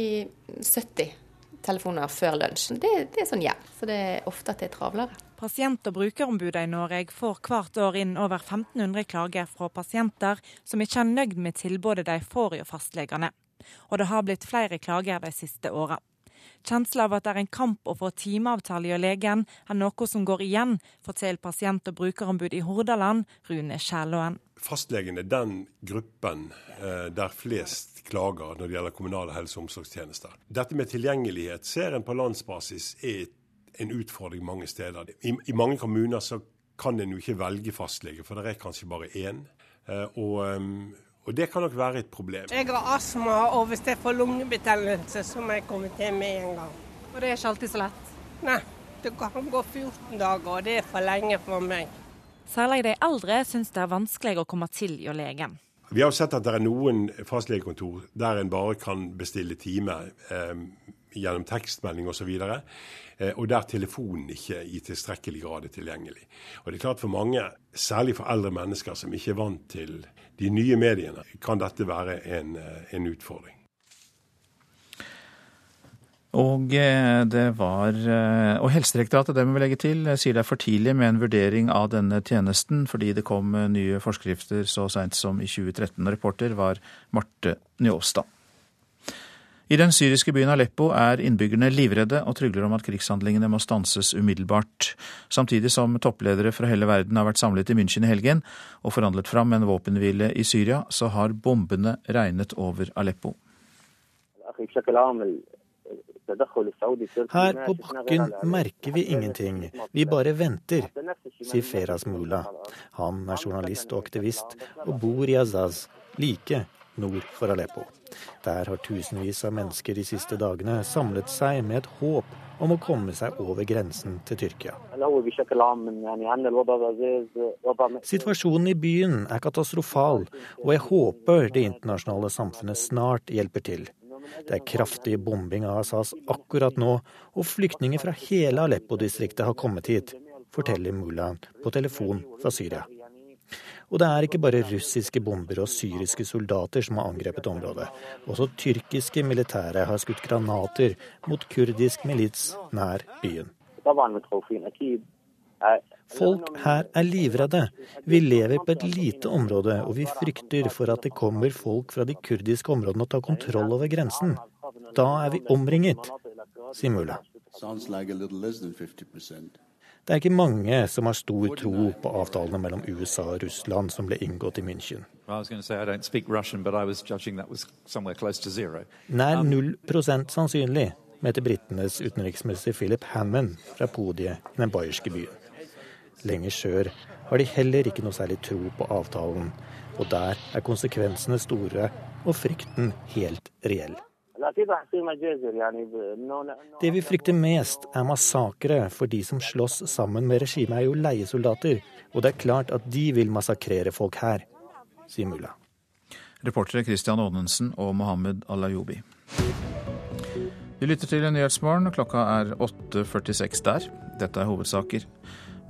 70 telefoner før lunsjen. Det, det er sånn jevnt, så det er ofte at det er travlere.
Pasient- og brukerombudet i Norge får hvert år inn over 1500 klager fra pasienter som ikke er nøyd med tilbudet de får hos fastlegene. Og det har blitt flere klager de siste åra. Kjensla av at det er en kamp å få timeavtale hos legen, er noe som går igjen, forteller pasient- og brukerombud i Hordaland, Rune Skjælåen.
Fastlegen er den gruppen eh, der flest klager når det gjelder kommunale helse- og omsorgstjenester. Dette med tilgjengelighet ser en på landsbasis er en utfordring mange steder. I, i mange kommuner kan en jo ikke velge fastlege, for det er kanskje bare én. Og, og det kan nok være et problem.
Jeg har astma, og hvis jeg får lungebetennelse, så må jeg komme til med en gang.
Og det er ikke alltid så lett?
Nei, det kan gå 14 dager, og det er for lenge for meg.
Særlig de eldre syns det er vanskelig å komme til hos legen.
Vi har jo sett at det er noen fastlegekontor der en bare kan bestille time eh, gjennom tekstmelding osv. Og, eh, og der telefonen ikke i tilstrekkelig grad er tilgjengelig. Og det er klart For mange, særlig for eldre mennesker som ikke er vant til de nye mediene, kan dette være en, eh, en utfordring.
Og eh, det var Og Helsedirektoratet, det må vi legge til, sier det er for tidlig med en vurdering av denne tjenesten, fordi det kom nye forskrifter så seint som i 2013. Reporter var Marte Njåstad. I den syriske byen Aleppo er innbyggerne livredde og trygler om at krigshandlingene må stanses umiddelbart. Samtidig som toppledere fra hele verden har vært samlet i München i helgen og forhandlet fram en våpenhvile i Syria, så har bombene regnet over Aleppo.
Her på bakken merker vi ingenting, vi bare venter, sier Feras Mula. Han er journalist og aktivist og bor i Azaz, like nord for Aleppo. Der har tusenvis av mennesker de siste dagene samlet seg med et håp om å komme seg over grensen til Tyrkia. Situasjonen i byen er katastrofal, og jeg håper det internasjonale samfunnet snart hjelper til. Det er kraftig bombing av Assas akkurat nå, og flyktninger fra hele Aleppo-distriktet har kommet hit, forteller mullaen på telefon fra Syria. Og det er ikke bare russiske bomber og syriske soldater som har angrepet området. Også tyrkiske militære har skutt granater mot kurdisk milits nær byen. Folk her er livredde. Vi lever på et lite område, og vi frykter for at det kommer folk fra de kurdiske områdene og tar kontroll over grensen. Da er vi omringet, sier Mulla. Det er ikke mange som har stor tro på avtalene mellom USA og Russland som ble inngått i München. Nær um, null prosent sannsynlig, mente britenes utenriksminister Philip Hammond fra podiet i den bayerske byen. Lenger sør har de heller ikke noe særlig tro på avtalen, og der er konsekvensene store og frykten helt reell. Det vi frykter mest, er massakre, for de som slåss sammen med regimet, er jo leiesoldater. Og det er klart at de vil massakrere folk her, sier mulla.
Reportere Christian Aanensen og Mohammed Alayobi. Vi lytter til Nyhetsmorgen. Klokka er 8.46 der. Dette er hovedsaker.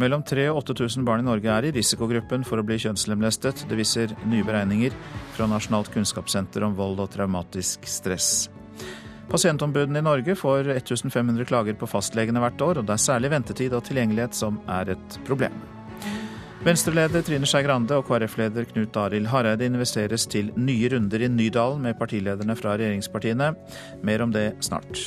Mellom 3000 og 8000 barn i Norge er i risikogruppen for å bli kjønnslemlestet. Det viser nye beregninger fra Nasjonalt kunnskapssenter om vold og traumatisk stress. Pasientombudene i Norge får 1500 klager på fastlegene hvert år, og det er særlig ventetid og tilgjengelighet som er et problem. Venstre-leder Trine Skei Grande og KrF-leder Knut Arild Hareide investeres til nye runder i Nydalen med partilederne fra regjeringspartiene. Mer om det snart.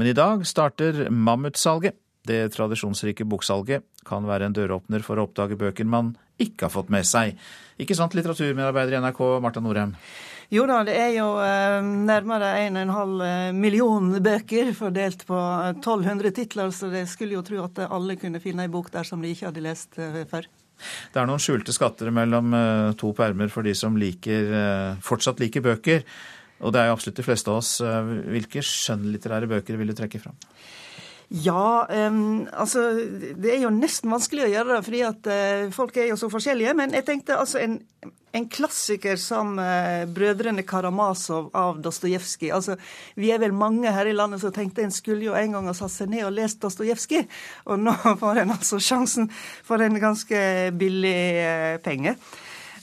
Men i dag starter Mammutsalget. Det tradisjonsrike boksalget kan være en døråpner for å oppdage bøker man ikke har fått med seg. Ikke sant, litteraturmedarbeider i NRK, Marta Norheim?
Jo da, det er jo eh, nærmere 1,5 eh, million bøker fordelt på 1200 eh, titler, så det skulle jo tro at alle kunne finne ei bok der som de ikke hadde lest før.
Det er noen skjulte skatter mellom to permer for de som liker, fortsatt liker bøker. Og det er jo absolutt de fleste av oss. Hvilke skjønnlitterære bøker vil du trekke fram?
Ja, um, altså det er jo nesten vanskelig å gjøre det, fordi at uh, folk er jo så forskjellige. Men jeg tenkte altså en, en klassiker som uh, 'Brødrene Karamazov' av Dostojevskij. Altså, vi er vel mange her i landet som tenkte en skulle jo en gang ha satt seg ned og lest Dostojevskij. Og nå får en altså sjansen for en ganske billig uh, penge.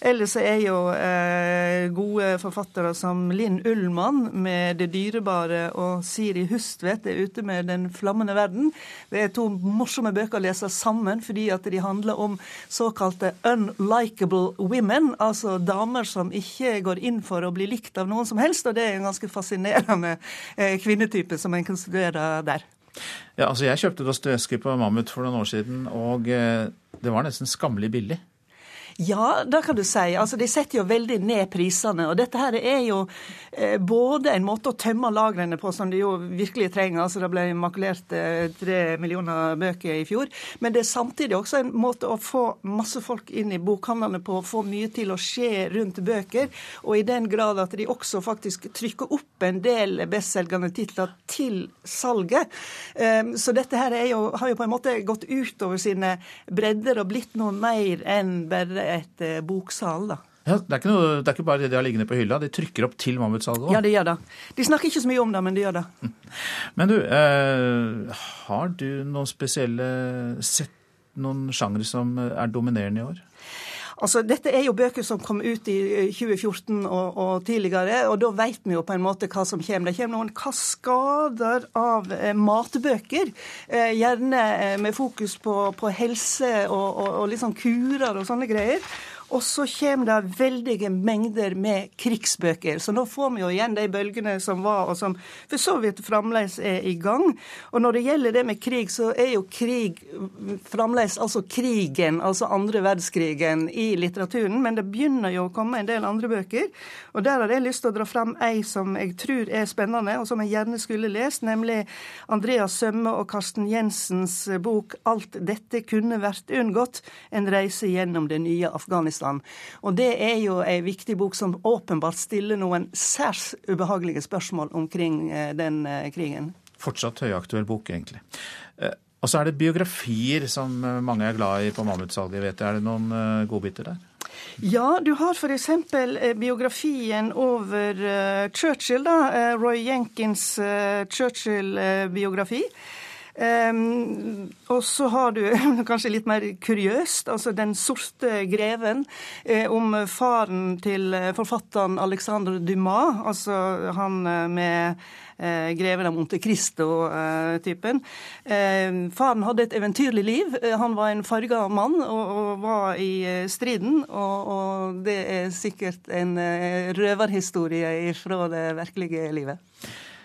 Ellers er jo eh, gode forfattere som Linn Ullmann med 'Det dyrebare' og Siri Hustvedt er ute med 'Den flammende verden'. Det er to morsomme bøker å lese sammen fordi at de handler om såkalte 'unlikable women', altså damer som ikke går inn for å bli likt av noen som helst. Og det er en ganske fascinerende eh, kvinnetype som en kan studere der.
Ja, altså Jeg kjøpte Dostojevskij på Mammut for noen år siden, og eh, det var nesten skammelig billig.
Ja, det kan du si. Altså, De setter jo veldig ned prisene. og Dette her er jo eh, både en måte å tømme lagrene på, som de jo virkelig trenger. altså Det ble makulert eh, millioner bøker i fjor. Men det er samtidig også en måte å få masse folk inn i bokhandlene på, få mye til å skje rundt bøker. Og i den grad at de også faktisk trykker opp en del bestselgende titler til salget. Eh, så dette her jo, har jo på en måte gått utover sine bredder og blitt noe mer enn bare et eh, boksal. da.
Ja, det, er noe, det, er ikke bare det de har liggende på hylla, de trykker opp til mammutsalget òg?
Ja, de gjør det. De snakker ikke så mye om det, men de gjør det.
Men du, eh, har du noen spesielle sett noen sjangre som er dominerende i år?
Altså, Dette er jo bøker som kom ut i 2014 eh, og, og tidligere, og da vet vi jo på en måte hva som kommer. Det kommer noen kaskader av eh, matbøker, eh, gjerne eh, med fokus på, på helse og, og, og sånn kurer og sånne greier. Og så kommer det veldige mengder med krigsbøker. Så nå får vi jo igjen de bølgene som var, og som for så vidt fremdeles er i gang. Og når det gjelder det med krig, så er jo krig fremdeles altså krigen, altså andre verdenskrigen, i litteraturen. Men det begynner jo å komme en del andre bøker. Og der har jeg lyst til å dra fram ei som jeg tror er spennende, og som jeg gjerne skulle lest, nemlig Andreas Sømme og Karsten Jensens bok 'Alt dette kunne vært unngått'. En reise gjennom det nye Afghanistan. Afghanistan. Og det er jo ei viktig bok som åpenbart stiller noen særs ubehagelige spørsmål omkring eh, den eh, krigen.
Fortsatt høyaktuell bok, egentlig. Eh, og så er det biografier som mange er glad i på Mammutsalget. vet. Er det noen godbiter der?
Ja, du har f.eks. biografien over Churchill, da. Roy Jenkins Churchill-biografi. Um, og så har du kanskje litt mer kuriøst, altså 'Den sorte greven', eh, om faren til forfatteren Alexander Dumas, altså han eh, med eh, greven av Monte Cristo-typen. Eh, faren hadde et eventyrlig liv. Eh, han var en farga mann og, og, var i eh, striden, og, og, det er sikkert en røverhistorie fra det virkelige livet.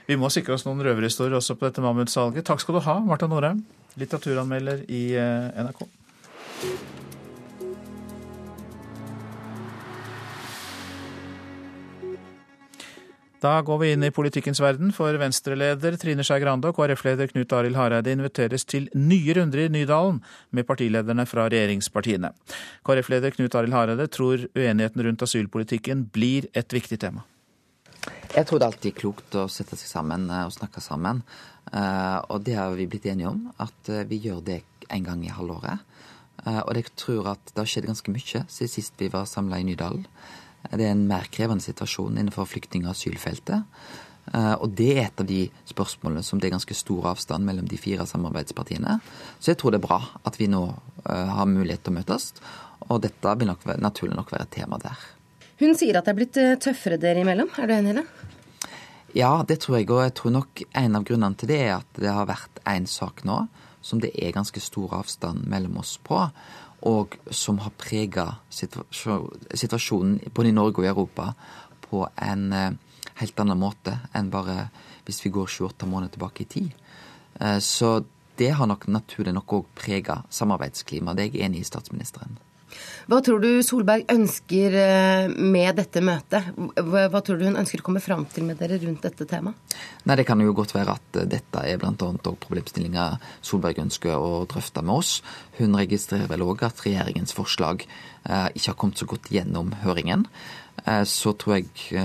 Vi må sikre oss noen røverhistorier også på dette mammutsalget. Takk skal du ha, Marta Norheim, litteraturanmelder i eh, NRK. Da går vi inn i politikkens verden, for Venstre-leder Trine Skei Grande og KrF-leder Knut Arild Hareide inviteres til nye runder i Nydalen med partilederne fra regjeringspartiene. KrF-leder Knut Arild Hareide tror uenigheten rundt asylpolitikken blir et viktig tema.
Jeg tror det er alltid klokt å sette seg sammen eh, og snakke sammen. Eh, og det har vi blitt enige om, at eh, vi gjør det en gang i halvåret. Og jeg tror at det har skjedd ganske mye siden sist vi var samla i Nydalen. Det er en mer krevende situasjon innenfor flyktning- og asylfeltet. Og det er et av de spørsmålene som det er ganske stor avstand mellom de fire samarbeidspartiene. Så jeg tror det er bra at vi nå har mulighet til å møtes, og dette vil nok, naturlig nok være et tema der.
Hun sier at det er blitt eh, tøffere dere imellom. Er du enig i det?
Ja, det tror jeg. Og jeg tror nok en av grunnene til det er at det har vært én sak nå som det er ganske stor avstand mellom oss på, og som har prega situasjonen både i Norge og i Europa på en eh, helt annen måte enn bare hvis vi går 28 måneder tilbake i tid. Eh, så det har nok naturlig nok òg prega samarbeidsklimaet. Det er jeg enig i statsministeren.
Hva tror du Solberg ønsker eh, med dette møtet? Hva tror du hun ønsker å komme fram til med dere rundt dette temaet?
Nei, Det kan jo godt være at eh, dette er bl.a. problemstillinger Solberg ønsker å drøfte med oss. Hun registrerer vel òg at regjeringens forslag eh, ikke har kommet så godt gjennom høringen. Så tror jeg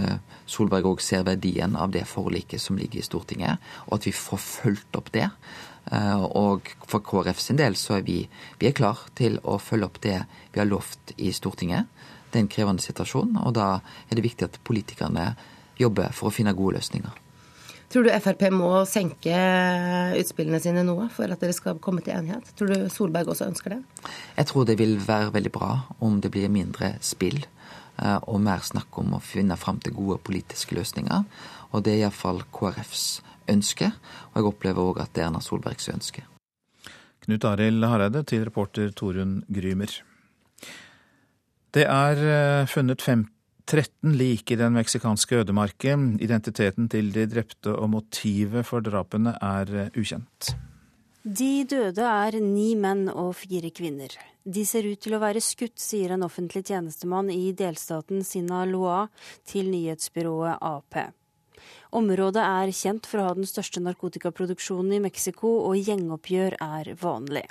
Solberg òg ser verdien av det forliket som ligger i Stortinget, og at vi får fulgt opp det. Eh, og for KrF sin del så er vi, vi er klar til å følge opp det vi har lovt i Stortinget. Det er en krevende situasjon, og da er det viktig at politikerne jobber for å finne gode løsninger.
Tror du Frp må senke utspillene sine noe for at dere skal komme til enighet? Tror du Solberg også ønsker det?
Jeg tror det vil være veldig bra om det blir mindre spill eh, og mer snakk om å finne fram til gode politiske løsninger. Og det er iallfall KrFs ønske, og jeg opplever òg at det er Erna Solbergs ønske.
Knut Arild Hareide til reporter Torunn Grymer. Det er eh, funnet 13 lik i den meksikanske ødemarken. Identiteten til de drepte og motivet for drapene er eh, ukjent.
De døde er ni menn og fire kvinner. De ser ut til å være skutt, sier en offentlig tjenestemann i delstaten Sinaloa til nyhetsbyrået AP. Området er kjent for å ha den største narkotikaproduksjonen i Mexico, og gjengoppgjør er vanlig.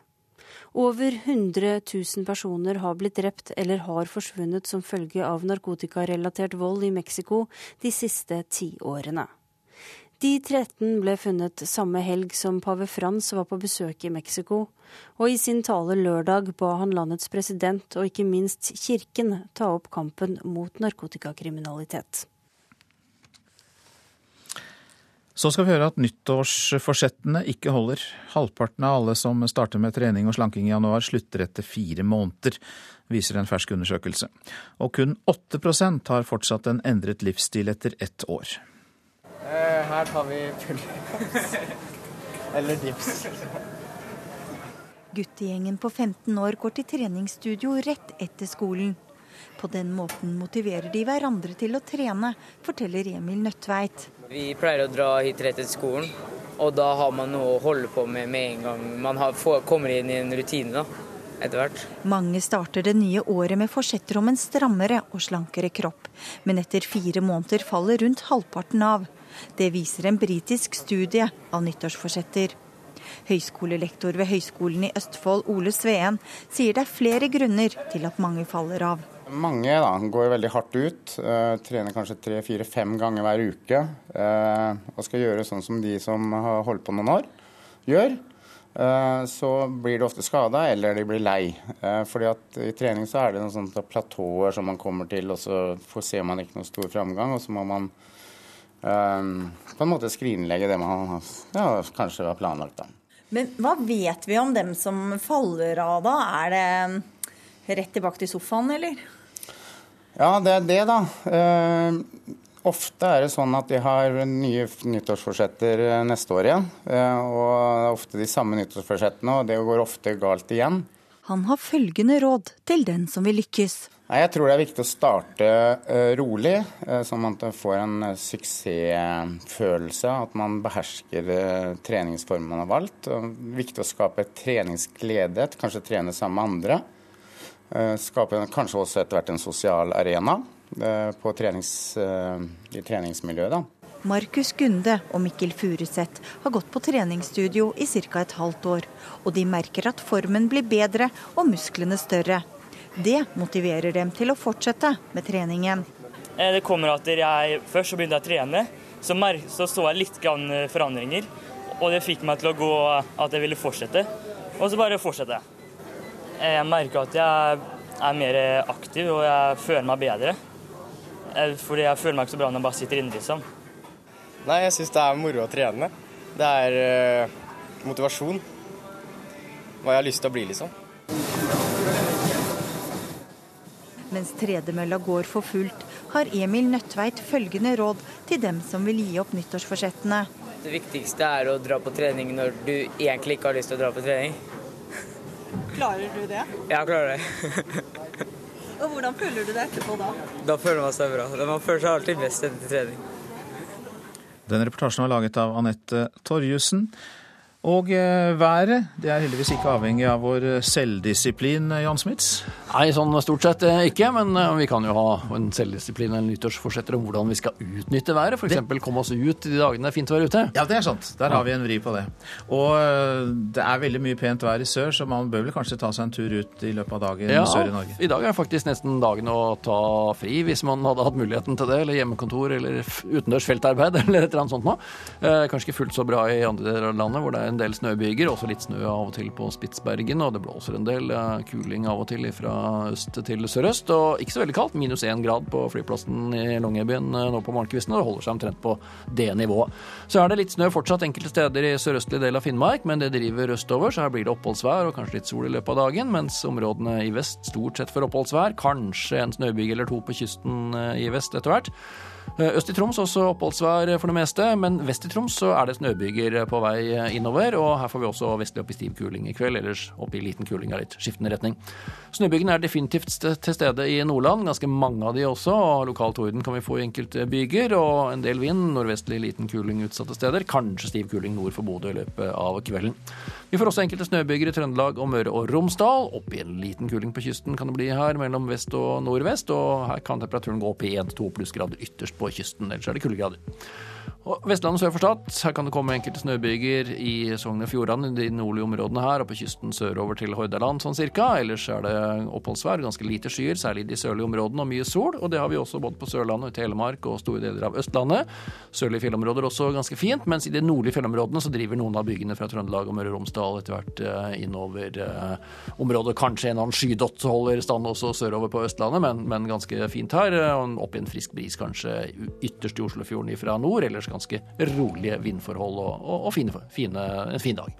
Over 100 000 personer har blitt drept eller har forsvunnet som følge av narkotikarelatert vold i Mexico de siste ti årene. De 13 ble funnet samme helg som pave Frans var på besøk i Mexico, og i sin tale lørdag ba han landets president og ikke minst kirken ta opp kampen mot narkotikakriminalitet.
Så skal vi høre at nyttårsforsettene ikke holder. Halvparten av alle som starter med trening og slanking i januar, slutter etter fire måneder, viser en fersk undersøkelse. Og kun 8% har fortsatt en endret livsstil etter ett år.
Eh, her tar vi pullups. Eller dips.
Guttegjengen på 15 år går til treningsstudio rett etter skolen. På den måten motiverer de hverandre til å trene, forteller Emil Nødtveit.
Vi pleier å dra hit rett etter skolen, og da har man noe å holde på med med en gang man har, får, kommer inn i en rutine. da.
Mange starter det nye året med forsetter om en strammere og slankere kropp, men etter fire måneder faller rundt halvparten av. Det viser en britisk studie av nyttårsforsetter. Høyskolelektor ved Høgskolen i Østfold, Ole Sveen, sier det er flere grunner til at mange faller av.
Mange da, går veldig hardt ut. Uh, trener kanskje tre-fire-fem ganger hver uke. Uh, og skal gjøre sånn som de som har holdt på noen år, gjør. Uh, så blir de ofte skada, eller de blir lei. fordi at I trening så er det noen sånne platåer som man kommer til, og så ser man ikke noen stor framgang. Og så må man Ehm, på en måte skrinlegge det man ja, kanskje var planlagt. da.
Men hva vet vi om dem som faller av da? Er det rett tilbake til sofaen, eller?
Ja, det er det, da. Uh, ofte er det sånn at de har nye nyttårsforsetter eh, neste år igjen. Uh, og det er ofte de samme nyttårsforsettene, og det går ofte galt igjen.
Han har følgende råd til den som vil lykkes.
Jeg tror det er viktig å starte uh, rolig, sånn at man får en suksessfølelse. At man behersker treningsformen man har valgt. Og viktig å skape treningsglede, kanskje trene sammen med andre. Skape kanskje også etter hvert en sosial arena trenings, i treningsmiljøet. da.
Markus Gunde og Mikkel Furuseth har gått på treningsstudio i ca. et halvt år, og de merker at formen blir bedre og musklene større. Det motiverer dem til å fortsette med treningen.
Eh, det kommer at jeg Først så begynte jeg å trene, så, så, så jeg litt eh, forandringer. Og det fikk meg til å gå at jeg ville fortsette. Og så bare fortsette. Eh, jeg merker at jeg er mer aktiv og jeg føler meg bedre. Fordi jeg føler meg ikke så bra når jeg bare sitter inne, liksom.
Nei, jeg syns det er moro å trene. Det er uh, motivasjon. Hva jeg har lyst til å bli, liksom.
Mens tredemølla går for fullt, har Emil Nødtveit følgende råd til dem som vil gi opp nyttårsforsettene.
Det viktigste er å dra på trening når du egentlig ikke har lyst til å dra på trening.
Klarer du det?
Ja, jeg klarer det.
Og hvordan føler du det etterpå da?
Da føler man seg bra. Man føler seg alltid best etter trening.
Den reportasjen var laget av Anette Torjussen. Og eh, været det er heldigvis ikke avhengig av vår selvdisiplin, Jan Smits?
Nei, sånn stort sett eh, ikke. Men eh, vi kan jo ha en selvdisiplin eller nyttårsforsetter om hvordan vi skal utnytte været. F.eks. komme oss ut de dagene det er fint vær ute.
Ja, det er sant. Der har vi en vri på det. Og det er veldig mye pent vær i sør, så man bør vel kanskje ta seg en tur ut i løpet av dagen ja, sør i Norge?
I dag er faktisk nesten dagen å ta fri, hvis man hadde hatt muligheten til det. Eller hjemmekontor eller utendørs feltarbeid eller et eller annet sånt noe. Kanskje ikke fullt så bra i andre deler av landet hvor det er en del snøbyger, også litt snø av og til på Spitsbergen, og det blåser en del eh, kuling av og til fra øst til sørøst. Og ikke så veldig kaldt, minus én grad på flyplassen i Longyearbyen eh, nå på morgenkvisten, og det holder seg omtrent på det nivået. Så er det litt snø fortsatt enkelte steder i sørøstlig del av Finnmark, men det driver østover, så her blir det oppholdsvær og kanskje litt sol i løpet av dagen, mens områdene i vest stort sett får oppholdsvær. Kanskje en snøbyge eller to på kysten eh, i vest etter hvert. Eh, øst i Troms også oppholdsvær for det meste, men vest i Troms så er det snøbyger på vei innover. Og her får vi også vestlig opp i stiv kuling i kveld, ellers opp i liten kuling av litt skiftende retning. Snøbygene er definitivt til stede i Nordland, ganske mange av de også. og Lokal torden kan vi få i enkelte byger, og en del vind. Nordvestlig liten kuling utsatte steder. Kanskje stiv kuling nord for Bodø i løpet av kvelden. Vi får også enkelte snøbyger i Trøndelag og Møre og Romsdal. Opp i en liten kuling på kysten kan det bli her mellom vest og nordvest, og her kan temperaturen gå opp i 1-2 plussgrader ytterst på kysten, ellers er det kuldegrader. Og Vestlandet sør for Stad, her kan det komme enkelte snøbyger i Sogn og Fjordane, de nordlige områdene her, og på kysten sørover til Hordaland sånn cirka. Ellers er det oppholdsvær, ganske lite skyer, særlig i de sørlige områdene, og mye sol. Og det har vi også både på Sørlandet, i Telemark og store deler av Østlandet. Sørlige fjellområder også ganske fint, mens i de nordlige fjellområdene så driver noen av bygene fra Trøndelag og Møre og Romsdal etter hvert eh, innover eh, området. Kanskje en annen skydott holder stand også sørover på Østlandet, men, men ganske fint her. Opp i en frisk bris kanskje ytterst i Oslofjorden ifra nord. Ellers ganske rolige vindforhold og, og, og fine, fine, en fin dag.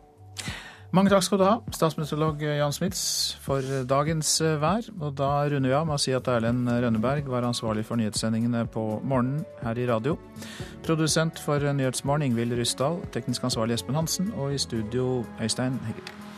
Mange takk skal du ha, statsmeteorolog Jan Smits, for dagens eh, vær. Og da runder vi av med å si at Erlend Rønneberg var ansvarlig for nyhetssendingene på morgenen her i radio. Produsent for Nyhetsmorgen Ingvild Ryssdal, teknisk ansvarlig Espen Hansen, og i studio Øystein Heggen.